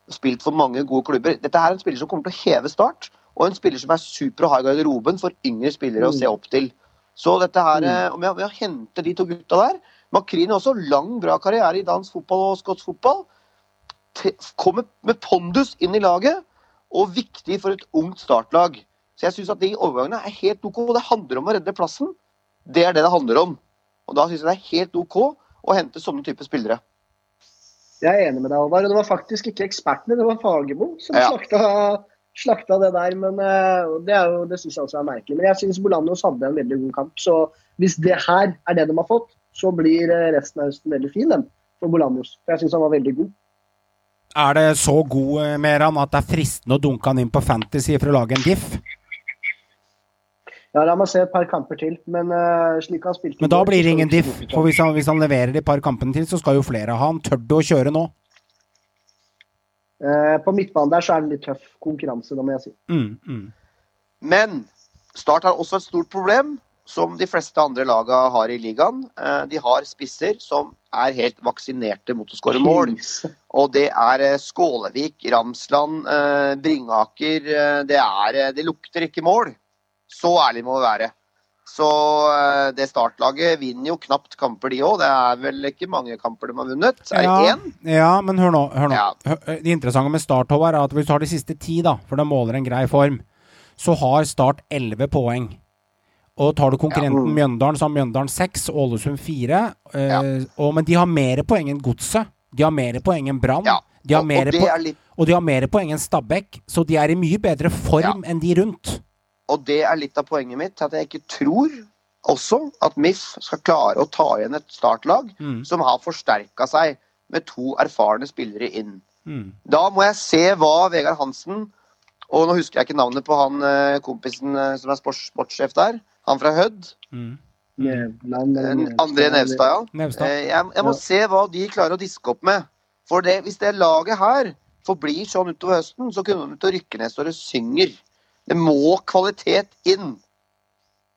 spilt for mange gode klubber. Dette er en spiller som kommer til å heve start, og en spiller som er super å ha i garderoben for yngre spillere å se opp til. Så dette her, mm. om å- med å hente de to gutta der Makrini har også lang, bra karriere i dansk fotball og skotsk fotball. Kommer med pondus inn i laget, og viktig for et ungt startlag. Så jeg syns at de overgangene er helt OK. Det handler om å redde plassen. Det er det det handler om. Og da syns jeg det er helt OK å hente sånne typer spillere. Jeg er enig med deg, Håvard. Og det var faktisk ikke ekspertene, det var Fagermo som Ja. slakta, slakta det der. Men eh, det, er jo- det syns jeg også er merkelig. Men jeg syns Bolanos hadde en veldig god kamp. Så hvis det her er det de har fått, så blir eh, resten av høsten veldig fin den, for Bolanos. For jeg syns han var veldig god. Er det så god, med Meran, at det er fristende å dunke han inn på Fantasy for å lage en diff? Ja, La meg se et par kamper til. Men uh, slik han spilte Men da går, blir det ingen diff. For hvis han, hvis han leverer de par kampene til, så skal jo flere ha han. Tør du å kjøre nå? Uh, På midtbanen der så er det litt tøff konkurranse, da må jeg si. Mm, mm. Men Start har også et stort problem, som de fleste andre laga har i ligaen. Eh, De har spisser som er helt vaksinerte mot å skåre mål. Og det er eh, Skålevik, Ramsland, eh, Bringaker. Det, er, det lukter ikke mål. Så ærlig må vi være. Så det startlaget vinner jo knapt kamper, de òg. Det er vel ikke mange kamper de har vunnet. Er det Ja, én? ja, men hør nå. Hør nå. Ja. Det interessante med Start Håvard, er at hvis du har de siste ti, da, for det måler en grei form, så har Start 11 poeng. Og tar du konkurrenten Ja. Mjøndalen, så har Mjøndalen 6, Ålesund 4. Eh, Ja. og, men de har mer poeng enn Godset. De har mer poeng enn Brann. Ja. De Og, og, er litt, og de har mer poeng enn Stabæk, så de er i mye bedre form enn de rundt. og det er litt av poenget mitt. At jeg ikke tror også at MIF skal klare å ta igjen et startlag Mm. som har forsterka seg med to erfarne spillere inn. Mm. Da må jeg se hva Vegard Hansen Og nå husker jeg ikke navnet på han eh, kompisen eh, som er sports, sportssjef der. Han fra Hødd. Mm. Nevstad, André Nevstad, ja. Eh, Jeg, jeg må Ja. se hva de klarer å diske opp med. For det, hvis det laget her forblir sånn utover høsten, så kunne de til å rykke ned så det synger. Det må kvalitet inn.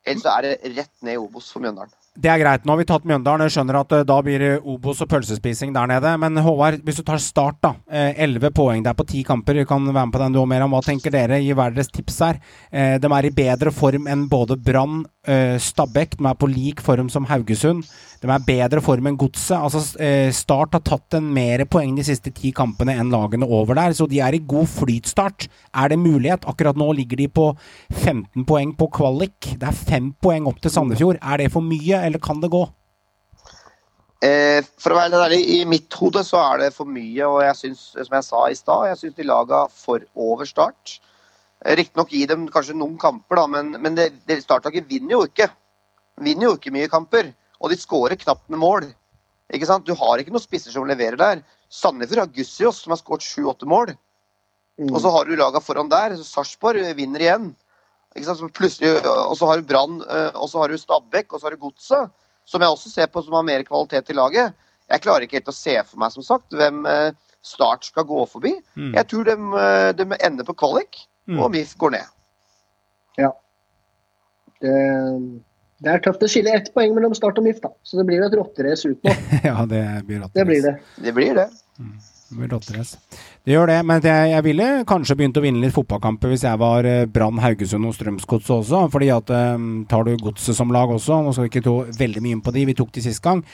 Ellers er det rett ned i Obos for Mjøndalen. Det er greit. Nå har vi tatt Mjøndalen. Jeg skjønner at eh, da blir det Obos og pølsespising der nede. Men Håvard, hvis du tar Start, da. Elleve poeng der på ti kamper. Du kan være med på den du òg, Meran. Hva tenker dere? Gi hver deres tips her. Eh, de er i bedre form enn både Brann, eh, Stabæk. De er på lik form som Haugesund. De er bedre form enn Godset. Altså, eh, Start har tatt en mer poeng de siste ti kampene enn lagene over der, så de er i god flytstart. Er det mulighet? Akkurat nå ligger de på 15 poeng på kvalik. Det er fem poeng opp til Sandefjord. Er det for mye, eller kan det gå? Eh, for å være ærlig, i mitt hode så er det for mye, og jeg syns, som jeg sa i stad, jeg syns de laga for over start. Eh, Riktignok gi dem kanskje noen kamper, da, men, men startlaget vinner jo ikke. Vinner jo ikke mye kamper, og de skårer knapt med mål. Ikke sant? Du har ikke noen spisser som leverer der. Sandefjord har Gussiås, som har skåret sju-åtte mål. Mm. Og så har du laga foran der. så Sarpsborg vinner igjen. Ikke sant? Så plutselig, og så har du Brann, eh, og så har du Stabæk, og så har du Godset. som jeg også ser på som har mer kvalitet i laget. Jeg klarer ikke helt å se for meg, som sagt, hvem eh, Start skal gå forbi. Mm. Jeg tror de, eh, de ender på kvalik, Mm. og MIF går ned. Det, det er tøft. Det skiller ett poeng mellom Start og MIF, da. Så det blir et rotterace ut nå. ja, det blir rotterace. Det blir det. Det blir det. Det blir rotterace. Det gjør det, men jeg, jeg ville kanskje begynt å vinne litt fotballkamper hvis jeg var eh, Brann, Haugesund og Strømsgodset også. fordi at um, tar du Godset som lag også, nå skal vi ikke ta veldig mye inn på de, vi tok de sist gang.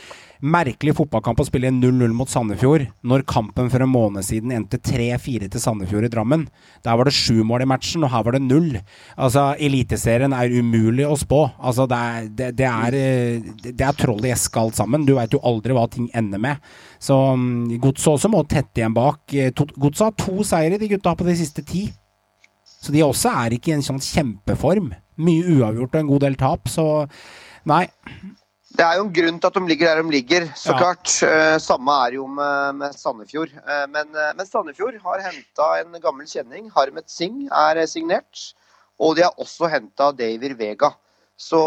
Merkelig fotballkamp å spille 0-0 mot Sandefjord, når kampen for en måned siden endte 3-4 til Sandefjord i Drammen. Der var det sju mål i matchen, og her var det null. Altså, Eliteserien er umulig å spå. Altså, det er, det, det er, eh, det er troll i eska alt sammen. Du veit jo aldri hva ting ender med. Så um, Godset også må tette igjen bak. Eh, Godset har to seire, de gutta, på de siste ti. Så de også er ikke i en sånn kjempeform. Mye uavgjort og en god del tap, så nei. Det er jo en grunn til at de ligger der de ligger, så Ja. klart. Eh, samme er jo med, med Sandefjord. Eh, men, eh, men Sandefjord har henta en gammel kjenning. Harmet Singh er signert. Og de har også henta David Vega. Så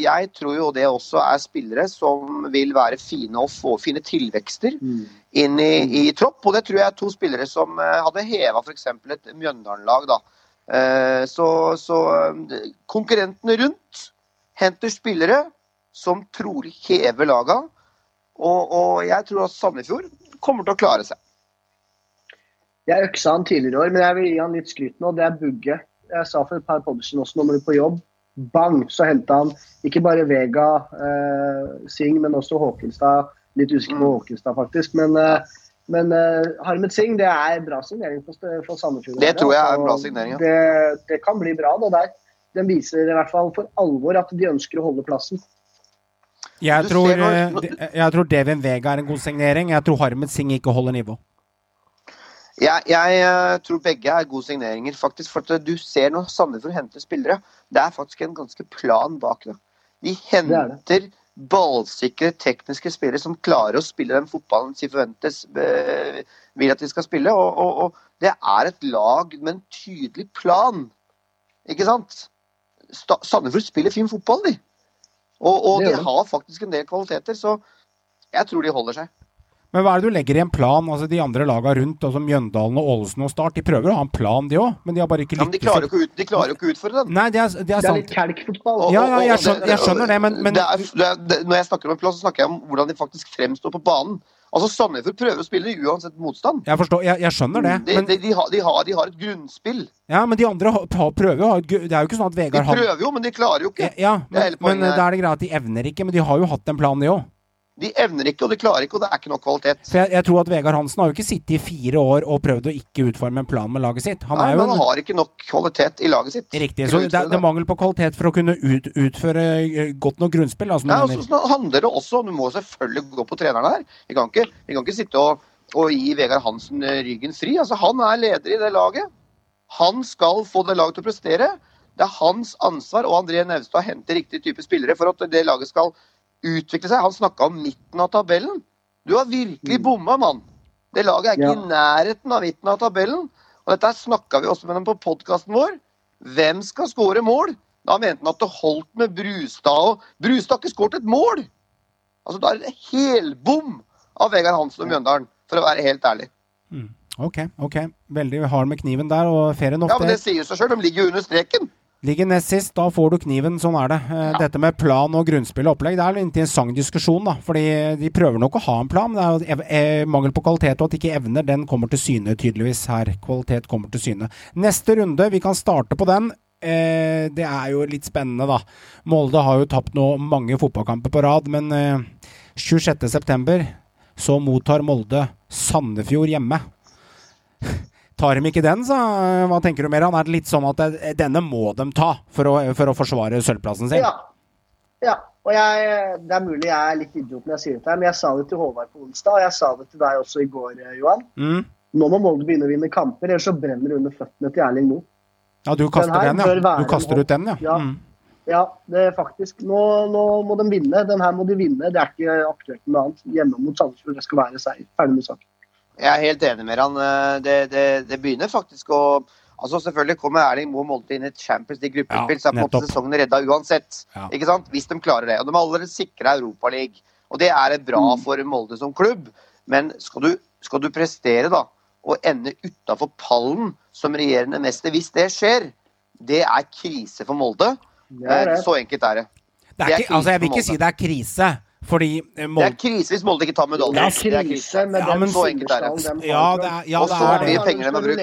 jeg tror jo det også er spillere som vil være fine å få fine tilvekster inn i, i tropp. Og det tror jeg er to spillere som hadde heva f.eks. et Mjøndalen-lag. da. Eh, Så, så konkurrentene rundt henter spillere som trolig hever laga. Og, og jeg tror at Sandefjord kommer til å klare seg. Jeg øksa han tidligere år, men jeg vil gi han litt skryt nå. Det er Bugge. Jeg sa for et par podder siden også, når man er på jobb, bang, så henta han ikke bare Vega eh, Singh, men også Håkenstad. Litt usikker Mm. på Håkenstad, faktisk. Men, eh, men eh, Harmet Singh, det er bra signering for, Sandefjord. Det tror jeg er en bra signering, ja. Det, det kan bli bra, det der. Den viser i hvert fall for alvor at de ønsker å holde plassen. Jeg tror, når- eh, jeg tror Devin Vega er en god signering. Jeg tror Harmet Singh ikke holder nivå. Jeg, jeg eh, tror begge er gode signeringer, faktisk. For at du ser når Sandefjord henter spillere, det er faktisk en ganske plan bak det. De henter det. henter ballsikre, tekniske spillere som klarer å spille den fotballen de forventes eh, vil at de skal spille. Og, og, og det er et lag med en tydelig plan. Ikke sant? Sandefjord spiller fin fotball, de. Og, og de har faktisk en del kvaliteter, så jeg tror de holder seg. Men hva er det du legger i en plan? Altså De andre laga rundt, altså Mjøndalen og Ålesund og Start, de prøver å ha en plan, de òg, men de har bare ikke Ja, men de klarer jo ikke, å utfordre den. Nei, det er, det er Det er litt kalkfotball. Ja, ja, jeg skjønner- jeg skjønner det, men- men- det er, det er, det, Når jeg snakker om en plan, så snakker jeg om hvordan de faktisk fremstår på banen. Altså Sandefjord prøver å spille uansett motstand. Jeg forstår, jeg, jeg skjønner det. De, Men, de, de, har, de, har, de har et grunnspill. ja, men de andre prøver jo Det er jo ikke sånn at De har De prøver jo, men de klarer jo ikke. Ja, Det er men, men da er det greit at de evner ikke. Men de har jo hatt en plan, de òg. De evner ikke, og de klarer ikke, og det er ikke nok kvalitet. For jeg, jeg tror at Vegard Hansen har jo ikke sittet i fire år og prøvd å ikke utforme en plan med laget sitt. Han Nei, er jo men han har ikke nok kvalitet i laget sitt. Riktig. Så det, det er mangel på kvalitet for å kunne ut, utføre eh, godt nok grunnspill. Altså, Nei, og så handler det også Du må selvfølgelig gå på treneren her. Vi kan ikke, vi kan ikke sitte og, og gi Vegard Hansen eh, ryggen fri. Altså, han er leder i det laget. Han skal få det laget til å prestere. Det er hans ansvar, og André Nevstad henter riktig type spillere for at det laget skal utvikle seg. Han snakka om midten av tabellen. Du har virkelig bomma, mann. Det laget er ikke Ja. i nærheten av midten av tabellen. Og dette snakka vi også med dem på podkasten vår. Hvem skal skåre mål? Da mente han at det holdt med Brustad og Brustad har ikke skåret et mål! Altså, Da er det helbom av Vegard Hansen og Mjøndalen, for å være helt ærlig. Ok, ok. Veldig hard med kniven der, og fair enough. Ja, men det Det sier seg sjøl, de ligger jo under streken. Ligger nest sist, da får du kniven. Sånn er det. Ja. Dette med plan og grunnspill og opplegg, det er en interessant diskusjon, da. Fordi de prøver nok å ha en plan. men Det er jo eh, mangel på kvalitet, og at de ikke evner, den kommer til syne tydeligvis her. Kvalitet kommer til syne. Neste runde, vi kan starte på den. Eh, det er jo litt spennende, da. Molde har jo tapt nå mange fotballkamper på rad, men eh, 26.9. så mottar Molde Sandefjord hjemme. Tar de ikke den, så eh, hva tenker du mer? Han er litt sånn at denne må de ta for å, for å forsvare sølvplassen sin? Ja. ja. Og jeg, det er mulig jeg er litt idiot når jeg sier dette, men jeg sa det til Håvard på onsdag, og jeg sa det til deg også i går, eh, Johan. Mm. Nå må Molde begynne å vinne kamper, ellers så brenner det under føttene til Erling Moe. Ja, du kaster den, ja. Du kaster ut den, ja. Ja. Mm. Ja, det er faktisk. Nå, nå må de vinne. Den her må de vinne. Det er ikke aktuelt med noe annet. Hjemme mot Sandefjord, det skal være seier. Ferdig med saken. Jeg er helt enig med han. Eh, Det, det, det begynner faktisk å Altså Selvfølgelig kommer Erling Moe Molde inn i et Champions League-gruppespill, Ja, så er på en måte sesongen redda uansett. Ja. Ikke sant? Hvis de klarer det. Og de har allerede sikra Europaligaen. Og det er bra for Molde som klubb. Men skal du, skal du prestere, da, og ende utafor pallen som regjerende mester, hvis det skjer, det er krise for Molde. Det er Eh, det. Så enkelt er det. Det er Det er ikke, altså, jeg vil ikke si det er krise, fordi eh, Det er krise hvis Molde ikke tar medalje. Det er Det er krise med Ja, men så enkelt er det. Ja, det er- ja, det er, og så mye penger de har brukt.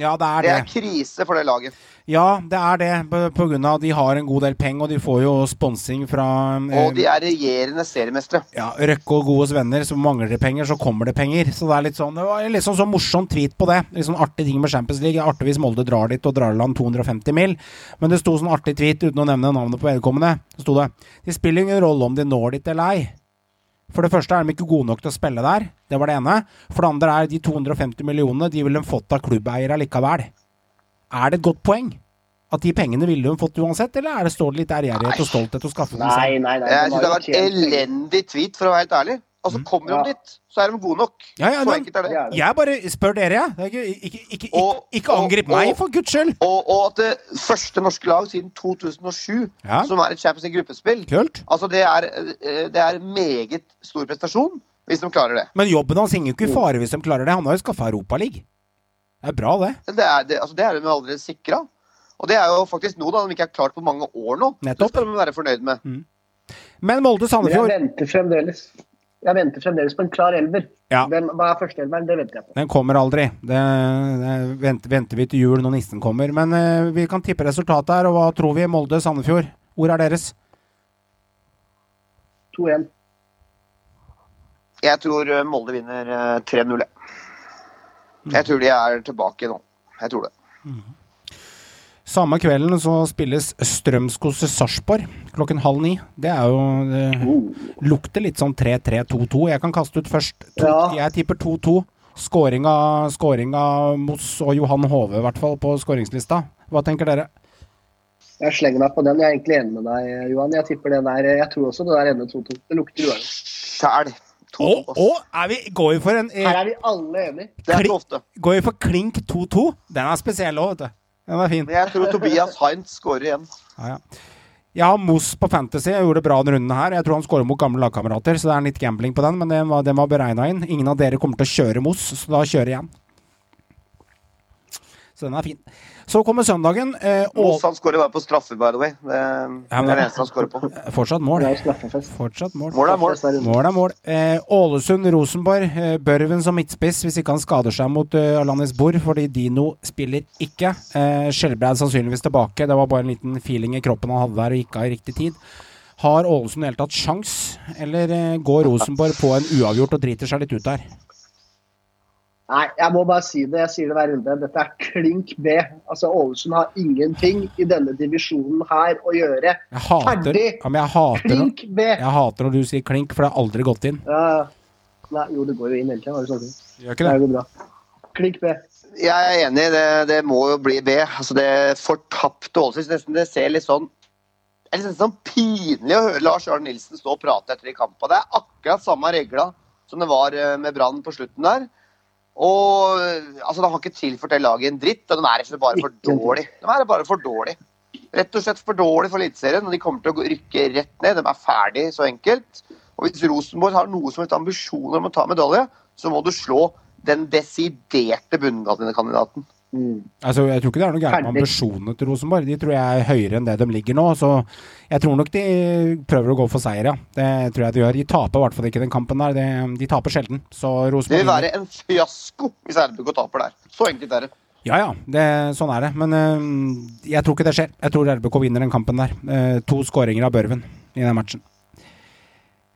Ja, det er Det det. er krise for det laget. Ja, det er det, av at de har en god del penger, og de får jo sponsing fra eh, Og de er regjerende seriemestere. ja, Røkke og Godes venner, så mangler det penger, så kommer det penger. Så det er litt sånn, det var litt sånn, så morsom tweet på det. Litt sånn artig ting med Champions League. Artig hvis Molde drar dit og drar i land 250 mil. Men det sto sånn artig tweet uten å nevne navnet på vedkommende. Så sto det Det spiller ingen rolle om de når dit eller ei. For det første er de ikke gode nok til å spille der. Det var det ene. For det andre er de 250 millionene de ville fått av klubbeiere likevel. Er det et godt poeng? At de pengene ville hun fått uansett, eller er det står det litt ærgjerrighet og stolthet å skaffe dem Nei, selv? nei, nei. Jeg de syns det har vært elendig tweet, for å være helt ærlig. Altså, kommer de Ja. dit, så er de gode nok. Ja, ja, Så men- enkelt er det. Jeg bare spør dere, jeg. Ikke, ikke, ikke, ikke, Og- ikke og- angrip meg, for guds skyld! Og, og at det første norske lag siden 2007, Ja. som er et Champions League-gruppespill Kult. Altså, det er, eh, det er meget stor prestasjon hvis de klarer det. Men jobben hans henger jo ikke i fare hvis de klarer det. Han har jo skaffa Europaliga. Det er bra, det. Det er, det, altså, det er de allerede sikra. Og det er jo faktisk noe da de ikke er klart på mange år nå. Nettopp. Det skal de være fornøyd med. Men Molde-Sandefjord jeg venter fremdeles. Jeg venter fremdeles på en klar elver. Ja. Den, hva er førsteelveren? Det venter jeg på. den kommer aldri. Det, det venter, venter vi til jul når nissen kommer. Men uh, vi kan tippe resultatet her, og hva tror vi? Molde Sandefjord, hvor er deres? 2-1. Jeg tror eh, Molde vinner eh, 3-0. Jeg. Tror de er tilbake nå. Jeg tror det. Samme kvelden så spilles Strømskos Sarpsborg klokken halv ni. Det er jo Det lukter litt sånn 3-3-2-2. Jeg kan kaste ut først. To, Ja. Jeg tipper 2-2. Skåring av, skåring av Moss og Johan Hove, i hvert fall, på skåringslista. Hva tenker dere? Jeg slenger meg på den. Jeg er egentlig enig med deg, Johan. Jeg tipper den der, jeg tror også det der ender 2-2. Det lukter uavgjort. Sjæl. Og, og vi, går vi for en eh, Her er vi alle enige. Det er ikke ofte. Går vi for klink 2-2? Den er spesiell òg, vet du. Den var fin. Men jeg tror Tobias Heinz skårer igjen. Ja, ja. Jeg har Moss på Fantasy. Jeg gjorde det bra denne runden her. Jeg tror han skårer mot gamle lagkamerater, så det er litt gambling på den, men den var, den var beregna inn. Ingen av dere kommer til å kjøre Moss, så da kjører jeg igjen Så den er fin. Så kommer søndagen. Eh, Moss Ål han skårer bare på straffer, by the way. Det, Ja, men- det er det eneste han skårer på. fortsatt mål. Det er. Fortsatt mål. Mål er mål. Mål er mål. Eh, Ålesund-Rosenborg. Eh, Børven som midtspiss hvis ikke han skader seg mot eh, Alanis Bor, fordi Dino spiller ikke. Eh, Skjelbreid sannsynligvis tilbake. Det var bare en liten feeling i kroppen han hadde der og gikk av i riktig tid. Har Ålesund i det hele tatt sjans, eller eh, går Rosenborg på en uavgjort og driter seg litt ut der? Nei, jeg må bare si det. Jeg sier det hver runde. Dette er klink B. Altså, Ålesund har ingenting i denne divisjonen her å gjøre. Jeg hater, Ferdig! ja, men jeg hater, Klink B! jeg hater når du sier klink, for det har aldri gått inn. Ja. Nei, jo, det går jo inn hele tida. Sånn. Gjør ikke det? går bra. Klink B. Jeg er enig, det, det må jo bli B. Altså det fortapte Ålesund. Det ser litt sånn Det er litt sånn pinlig å høre Lars Arne Nilsen stå og prate etter de kampene. Det er akkurat samme regla som det var eh, med Brann på slutten der. Og altså, De har ikke tilført det laget en dritt, og de er rett og slett bare for Ikke dårlig. De er bare for dårlig. Rett og slett for dårlig for Eliteserien, og de kommer til å rykke rett ned. De er ferdig så enkelt. Og hvis Rosenborg har noe som helst ambisjoner om å ta medalje, så må du slå den desiderte bunnkandidaten. Altså, jeg tror ikke det er noe gærent med ambisjonene til Rosenborg. De tror jeg er høyere enn det de ligger nå. Så jeg tror nok de prøver å gå for seier, ja. Det tror jeg de gjør. De taper i hvert fall ikke den kampen der. De, de taper sjelden. Så Det vil være en fiasko hvis RBK taper der. Så enkelt er det. Ja ja, det, sånn er det. Men øh, jeg tror ikke det skjer. Jeg tror RBK vinner den kampen der. Uh, to skåringer av Børven i den matchen.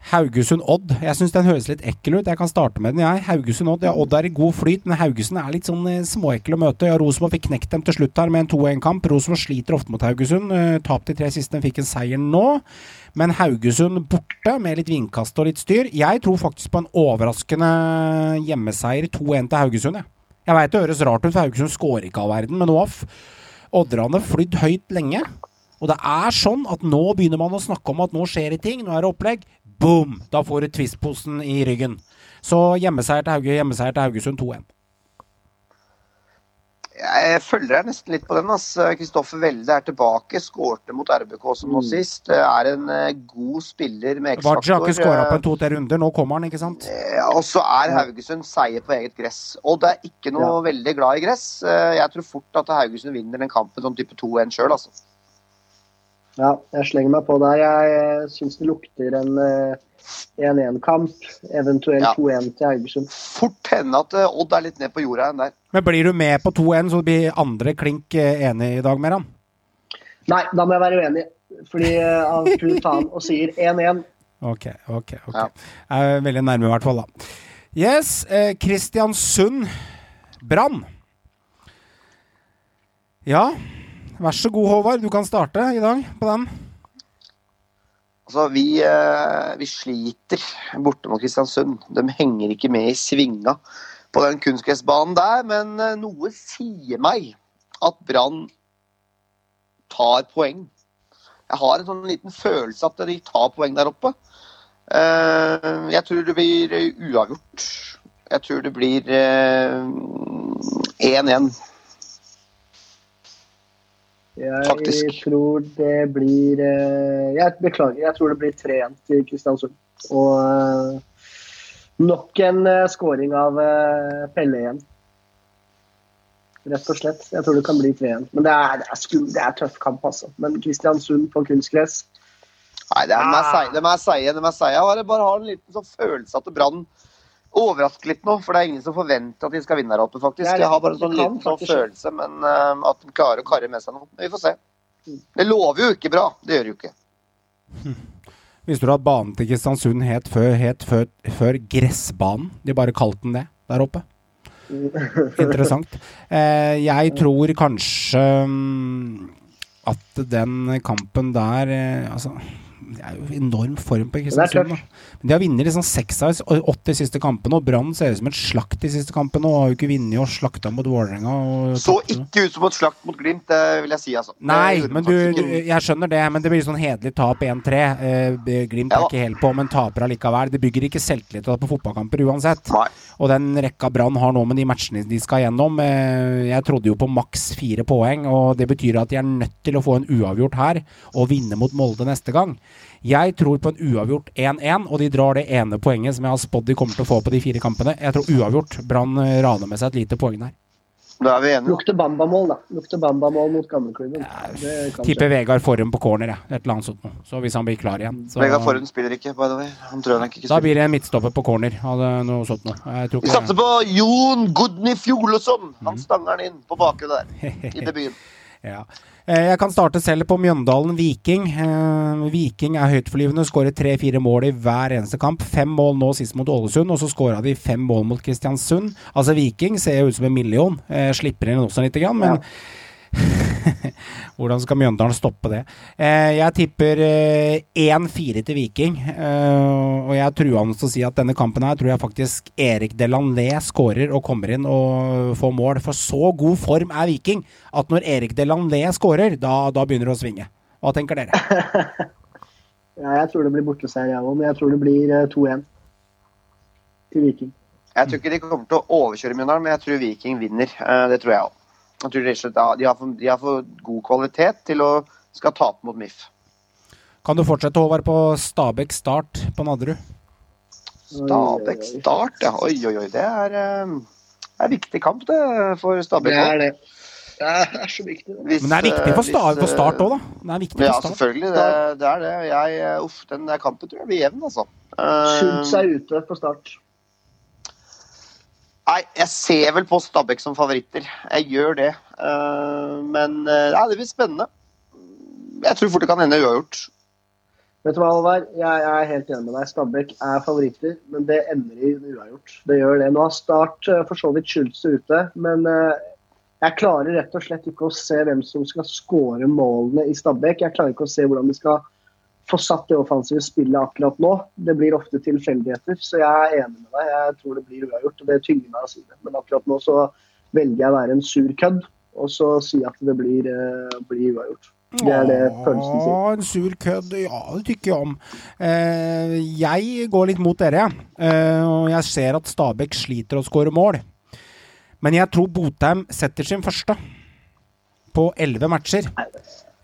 Haugesund-Odd. Jeg syns den høres litt ekkel ut. Jeg kan starte med den, jeg. Haugesund-Odd. Ja, Odd er i god flyt, men Haugesund er litt sånn eh, småekkel å møte. Ja, Rosenborg fikk knekt dem til slutt her med en 2-1-kamp. Rosenborg sliter ofte mot Haugesund. Uh, Tap de tre siste, fikk en seier nå. Men Haugesund borte, med litt vindkast og litt styr. Jeg tror faktisk på en overraskende hjemmeseier 2-1 til Haugesund, jeg. Jeg veit det høres rart ut, for Haugesund skårer ikke all verden, men nå har Odderne flydd høyt lenge. Og det er sånn at nå begynner man å snakke om at nå skjer det ting, nå er det opplegg. Boom! Da får du Twist-posen i ryggen. Så hjemmeseier til, Hauge, hjemmeseier til Haugesund 2-1. Jeg følger deg nesten litt på den. Kristoffer Welde er tilbake. Skårte mot RBK som nå sist. Er en eh, god spiller med Vardø har ikke X-faktor. skåra på en to-tre runder. Nå kommer han, ikke sant? Eh, Og så er Haugesund seier på eget gress. Odd er ikke noe Ja. veldig glad i gress. Eh, Jeg tror fort at Haugesund vinner den kampen om type 2-1 sjøl, altså. Ja, jeg slenger meg på der. Jeg eh, syns det lukter en eh, 1-1-kamp, eventuelt Ja. 2-1 til Haugesund. Fort hende at eh, Odd er litt ned på jorda enn der. Men blir du med på 2-1, så blir andre klink eh, enig i dag med han? Nei, da må jeg være uenig. Fordi han kunne ta faen og sier 1-1. Ok, ok. ok. Ja. Jeg er veldig nærme, i hvert fall. da. Yes, eh, Kristiansund Brann. Ja, vær så god, Håvard. Du kan starte i dag på den. Altså, vi, eh, vi sliter borte mot Kristiansund. De henger ikke med i svinga på den kunstgressbanen der, men eh, noe sier meg at Brann tar poeng. Jeg har en sånn liten følelse at de tar poeng der oppe. Eh, Jeg tror det blir uavgjort. Jeg tror det blir eh, 1-1. Jeg Faktisk. tror det blir eh, Jeg beklager, jeg tror det blir 3-1 til Kristiansund. Og eh, nok en uh, scoring av eh, Pelle igjen. Rett og slett. Jeg tror det kan bli 3-1. Men det er, det er, skum, det er tøff kamp, altså. Men Kristiansund på kunstgress Nei, de er seige. De er seige. De er seige. Jeg bare har en liten sånn følelse at Brann overrasker litt nå. For det er ingen som forventer at de skal vinne her oppe, faktisk. Jeg har bare en sånn liten sånn følelse, men uh, at de klarer å karre med seg noe. Vi får se. Mm. Det lover jo ikke bra. Det gjør det jo ikke. Visste du at banen til Kristiansund het før, het før, før Gressbanen? De bare kalte den det der oppe. Interessant. Eh, jeg tror kanskje um, at den kampen der eh, Altså, det er jo enorm form på Kristiansund. Men de har vunnet liksom seks av åtte siste kampene, og Brann ser ut som et slakt de siste kampene. Og har jo ikke vunnet og slakta mot Vålerenga. Så ikke ut som et slakt mot Glimt, det vil jeg si, altså. Nei, men du, jeg skjønner det, men det blir sånn hederlig tap 1-3. Eh, Glimt er ikke helt på, men taper allikevel. Det bygger ikke selvtillit på fotballkamper uansett. Nei. Og den rekka Brann har nå med de matchene de skal gjennom eh, Jeg trodde jo på maks fire poeng, og det betyr at de er nødt til å få en uavgjort her og vinne mot Molde neste gang. Jeg tror på en uavgjort 1-1, og de drar det ene poenget som jeg har spådd de kommer til å få på de fire kampene. Jeg tror uavgjort. Brann eh, raner med seg et lite poeng der. Da er vi enige. Lukter Bamba-mål, da. Lukter Bamba-mål mot gamleklubben. Ja, Tipper. Vegard Forhen på corner, jeg. Et eller annet sånt noe. Så hvis han blir klar igjen. Så Vegard Forhund spiller ikke, by the way. Han tror han ikke Da blir det en midtstopper på corner. Hadde noe sånt noe. Jeg tror Vi ikke satser på Jon Gudny Fjolesson. Mhm. Han stanger den inn på bakre der, i debuten. Ja. Eh, Jeg kan starte selv på Mjøndalen Viking. Eh, Viking er høytflyvende, skårer tre-fire mål i hver eneste kamp. Fem mål nå sist mot Ålesund, og så skåra de fem mål mot Kristiansund. Altså Viking ser jo ut som en million. Eh, Slipper inn også lite grann, men Hvordan skal Mjøndalen stoppe det? Eh, jeg tipper eh, 1-4 til Viking. Eh, og jeg truer han til å si at denne kampen her tror jeg faktisk Erik Delanlé skårer og kommer inn og får mål. For så god form er Viking at når Erik Delanlé skårer, da, da begynner det å svinge. Hva tenker dere? Ja, jeg tror det blir borteseier, jeg òg, men jeg tror det blir eh, 2-1 til Viking. Jeg tror ikke de kommer til å overkjøre Mjøndalen, men jeg tror Viking vinner. Eh, Det tror jeg òg. Jeg tror rett og slett de har, for, de har for god kvalitet til å skal tape mot MIF. Kan du fortsette, Håvard, på Stabæk Start på Nadderud? Stabæk Start, ja. Oi, oi, oi. Det er, eh, er en viktig kamp det for Stabæk. Det er det. Det er så viktig. det. Hvis, Men det er viktig for, eh, for Start òg, da. Det er viktig Ja, for Start. selvfølgelig. Det, det er det. Jeg, eh, uff, den der kampen tror jeg blir jevn, altså. Eh, Schultz er ute på start. Nei, jeg ser vel på Stabæk som favoritter. Jeg gjør det. Eh, men eh, ja, det blir spennende. Jeg tror fort det kan ende uavgjort. Vet du hva, Alvar? Jeg er helt enig med deg. Stabæk er favoritter, men det ender i uavgjort. Det gjør det. Nå har Start eh, for så vidt Schulze ute, men eh, jeg klarer rett og slett ikke å se hvem som skal skåre målene i Stabæk. Jeg klarer ikke å se hvordan de skal få satt det offensive spillet akkurat nå. Det blir ofte tilfeldigheter, så jeg er enig med deg. Jeg tror det blir uavgjort, og det tynger meg å si det. Men akkurat nå så velger jeg å være en sur kødd og så si at det blir, eh, blir uavgjort. Det er det følelsen sier. En sur kødd. Ja, det tykker jeg om. Eh, jeg går litt mot dere. Eh, og jeg ser at Stabæk sliter å skåre mål. Men jeg tror Botheim setter sin første på elleve matcher.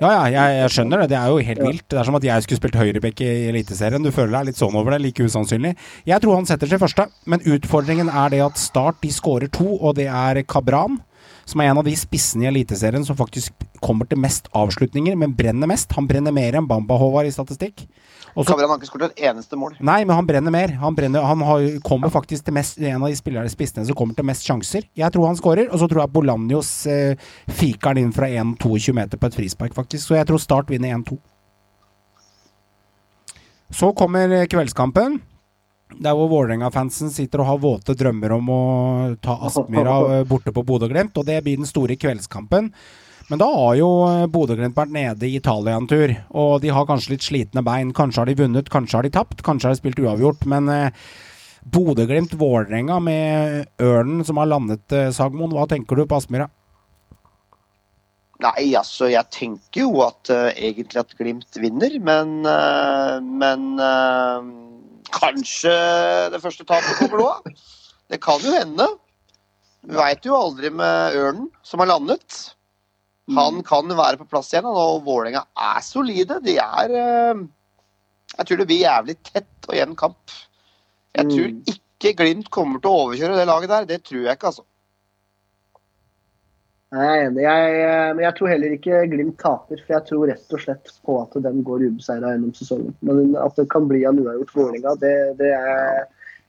Ja, ja, jeg, jeg, skjønner det. Det er jo helt vilt. Det er som at jeg skulle spilt høyrebekk i Eliteserien. Du føler deg litt sånn over det. Like usannsynlig. Jeg tror han setter seg første, men utfordringen er det at Start de skårer to, og det er Kabran. Som er en av de spissene i Eliteserien som faktisk kommer til mest avslutninger, men brenner mest. Han brenner mer enn Bamba Håvard i statistikk. Også, Kabran har ikke skåret et eneste mål. Nei, men han brenner mer. Han, brenner, han har, kommer faktisk til mest, en av de spillere spissene som kommer til mest sjanser. Jeg tror han skårer, og så tror jeg Bolanjos eh, fiker han inn fra 1-22 meter på et frispark, faktisk. Så jeg tror Start vinner 1-2. Så kommer kveldskampen. Der hvor Vålerenga-fansen sitter og har våte drømmer om å ta Aspmyra eh, borte på Bodø-Glimt, og det blir den store kveldskampen. Men da har jo eh, Bodø-Glimt vært nede i Italia en tur, og de har kanskje litt slitne bein. Kanskje har de vunnet, kanskje har de tapt, kanskje har de spilt uavgjort, men eh, Bodø-Glimt-Vålerenga med Ørnen som har landet, Sagmoen, hva tenker du på Aspmyra? Nei, altså jeg tenker jo at uh, egentlig at Glimt vinner, men uh, Men uh, kanskje det første tapet kommer nå? Det kan jo hende. Vi veit jo aldri med Ørnen, som har landet. Han kan være på plass igjen, og Vålerenga er solide. De er Jeg tror det blir jævlig tett og jevn kamp. Jeg tror ikke Glimt kommer til å overkjøre det laget der. Det tror jeg ikke, altså. Jeg er enig. Jeg, men jeg tror heller ikke Glimt taper. For jeg tror rett og slett på at den går ubeseira gjennom sesongen. Men at det kan bli en uavgjort Vålerenga, det, det,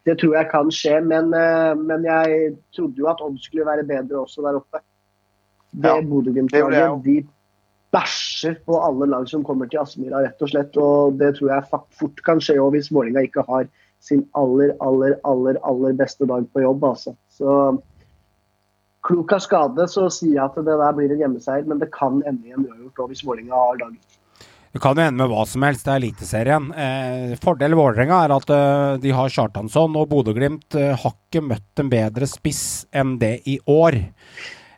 det, tror jeg kan skje. Men, men, jeg trodde jo at Odd skulle være bedre også der oppe. Det ja, Bodø-Glimt-laget, de bæsjer på alle lag som kommer til Aspmyra, rett og slett. Og det tror jeg fort kan skje òg hvis Vålerenga ikke har sin aller, aller, aller, aller beste dag på jobb, altså. Så klok av skade så sier jeg at det der blir en hjemmeseier, men det kan ende i en uavgjort hvis Vålerenga har dagen. Det kan jo ende med hva som helst, det er Eliteserien. Eh, fordel Vålerenga er at uh, de har Kjartansson, og Bodø-Glimt uh, har ikke møtt en bedre spiss enn det i år.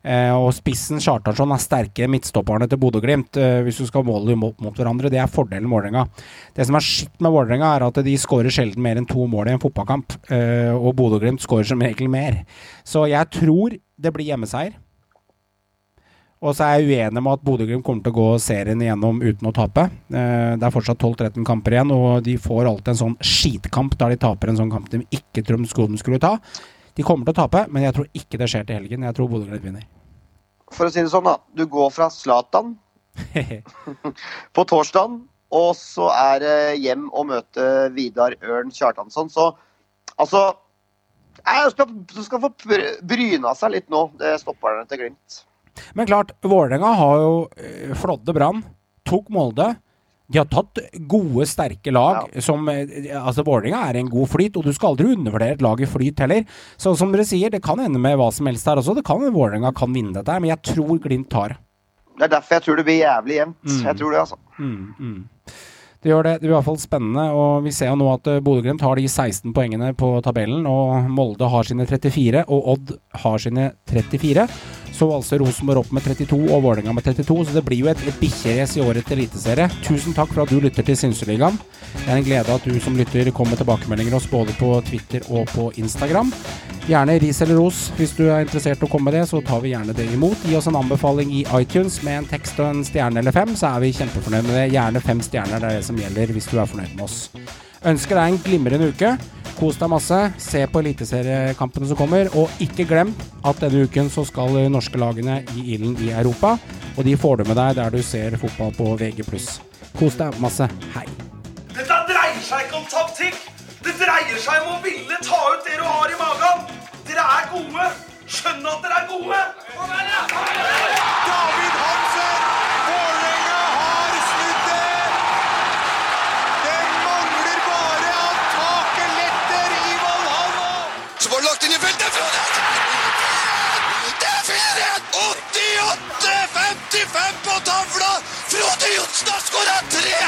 Eh, og spissen Chartersson er sterkere midtstopperne til Bodø-Glimt, eh, hvis du skal måle dem opp mot hverandre. Det er fordelen Vålerenga. Det som er skitt med Vålerenga, er at de skårer sjelden mer enn to mål i en fotballkamp. Eh, og Bodø-Glimt skårer som regel mer. Så jeg tror det blir hjemmeseier. Og så er jeg uenig med at Bodø-Glimt kommer til å gå serien igjennom uten å tape. Det er fortsatt 12-13 kamper igjen, og de får alltid en sånn skitkamp der de taper en sånn kamp de ikke trodde de skulle ta. De kommer til å tape, men jeg tror ikke det skjer til helgen. Jeg tror Bodø-Glimt vinner. For å si det sånn, da. Du går fra Zlatan på torsdag, og så er det hjem og møte Vidar Ørn Kjartansson. Så altså jeg skal, skal få bryna seg litt nå, det stopperne til Glimt. Men klart, Vålerenga har jo eh, flådde Brann, tok Molde. De har tatt gode, sterke lag. Ja. som, eh, altså Vålerenga er en god flyt, og du skal aldri undervurdere et lag i flyt heller. Så som dere sier, det kan ende med hva som helst her også. Det kan Vålerenga kan vinne dette, her, men jeg tror Glimt tar det. Det er derfor jeg tror det blir jævlig jevnt. Mm. Jeg tror det, altså. Mm, mm. Det gjør det. Det blir i hvert fall spennende. og Vi ser jo nå at eh, Bodø-Glimt har de 16 poengene på tabellen. og Molde har sine 34, og Odd har sine 34. Så altså Rosenborg opp med 32 og Vålerenga med 32, så det blir jo et, bikkjerace i årets eliteserie. Tusen takk for at du lytter til Synseligaen. Det er en glede at du som lytter kommer med tilbakemeldinger oss både på Twitter og på Instagram. Gjerne ris eller ros. Hvis du er interessert i å komme med det, så tar vi gjerne det imot. Gi oss en anbefaling i iTunes med en tekst og en stjerne eller fem, så er vi kjempefornøyd med det. Gjerne fem stjerner, er det som gjelder hvis du er fornøyd med oss. Ønsker deg en glimrende uke. Kos deg masse. Se på eliteseriekampene som kommer. Og ikke glem at denne uken så skal de norske lagene i ilden i Europa. Og de får du med deg der du ser fotball på VG+. Kos deg masse. Hei. Dette dreier seg ikke om taktikk. Det dreier seg om å ville ta ut det du har i magen. Dere er gode. Skjønn at dere er gode. David Hansen! 75 på tavla! Frode Johnsen har skåra tre!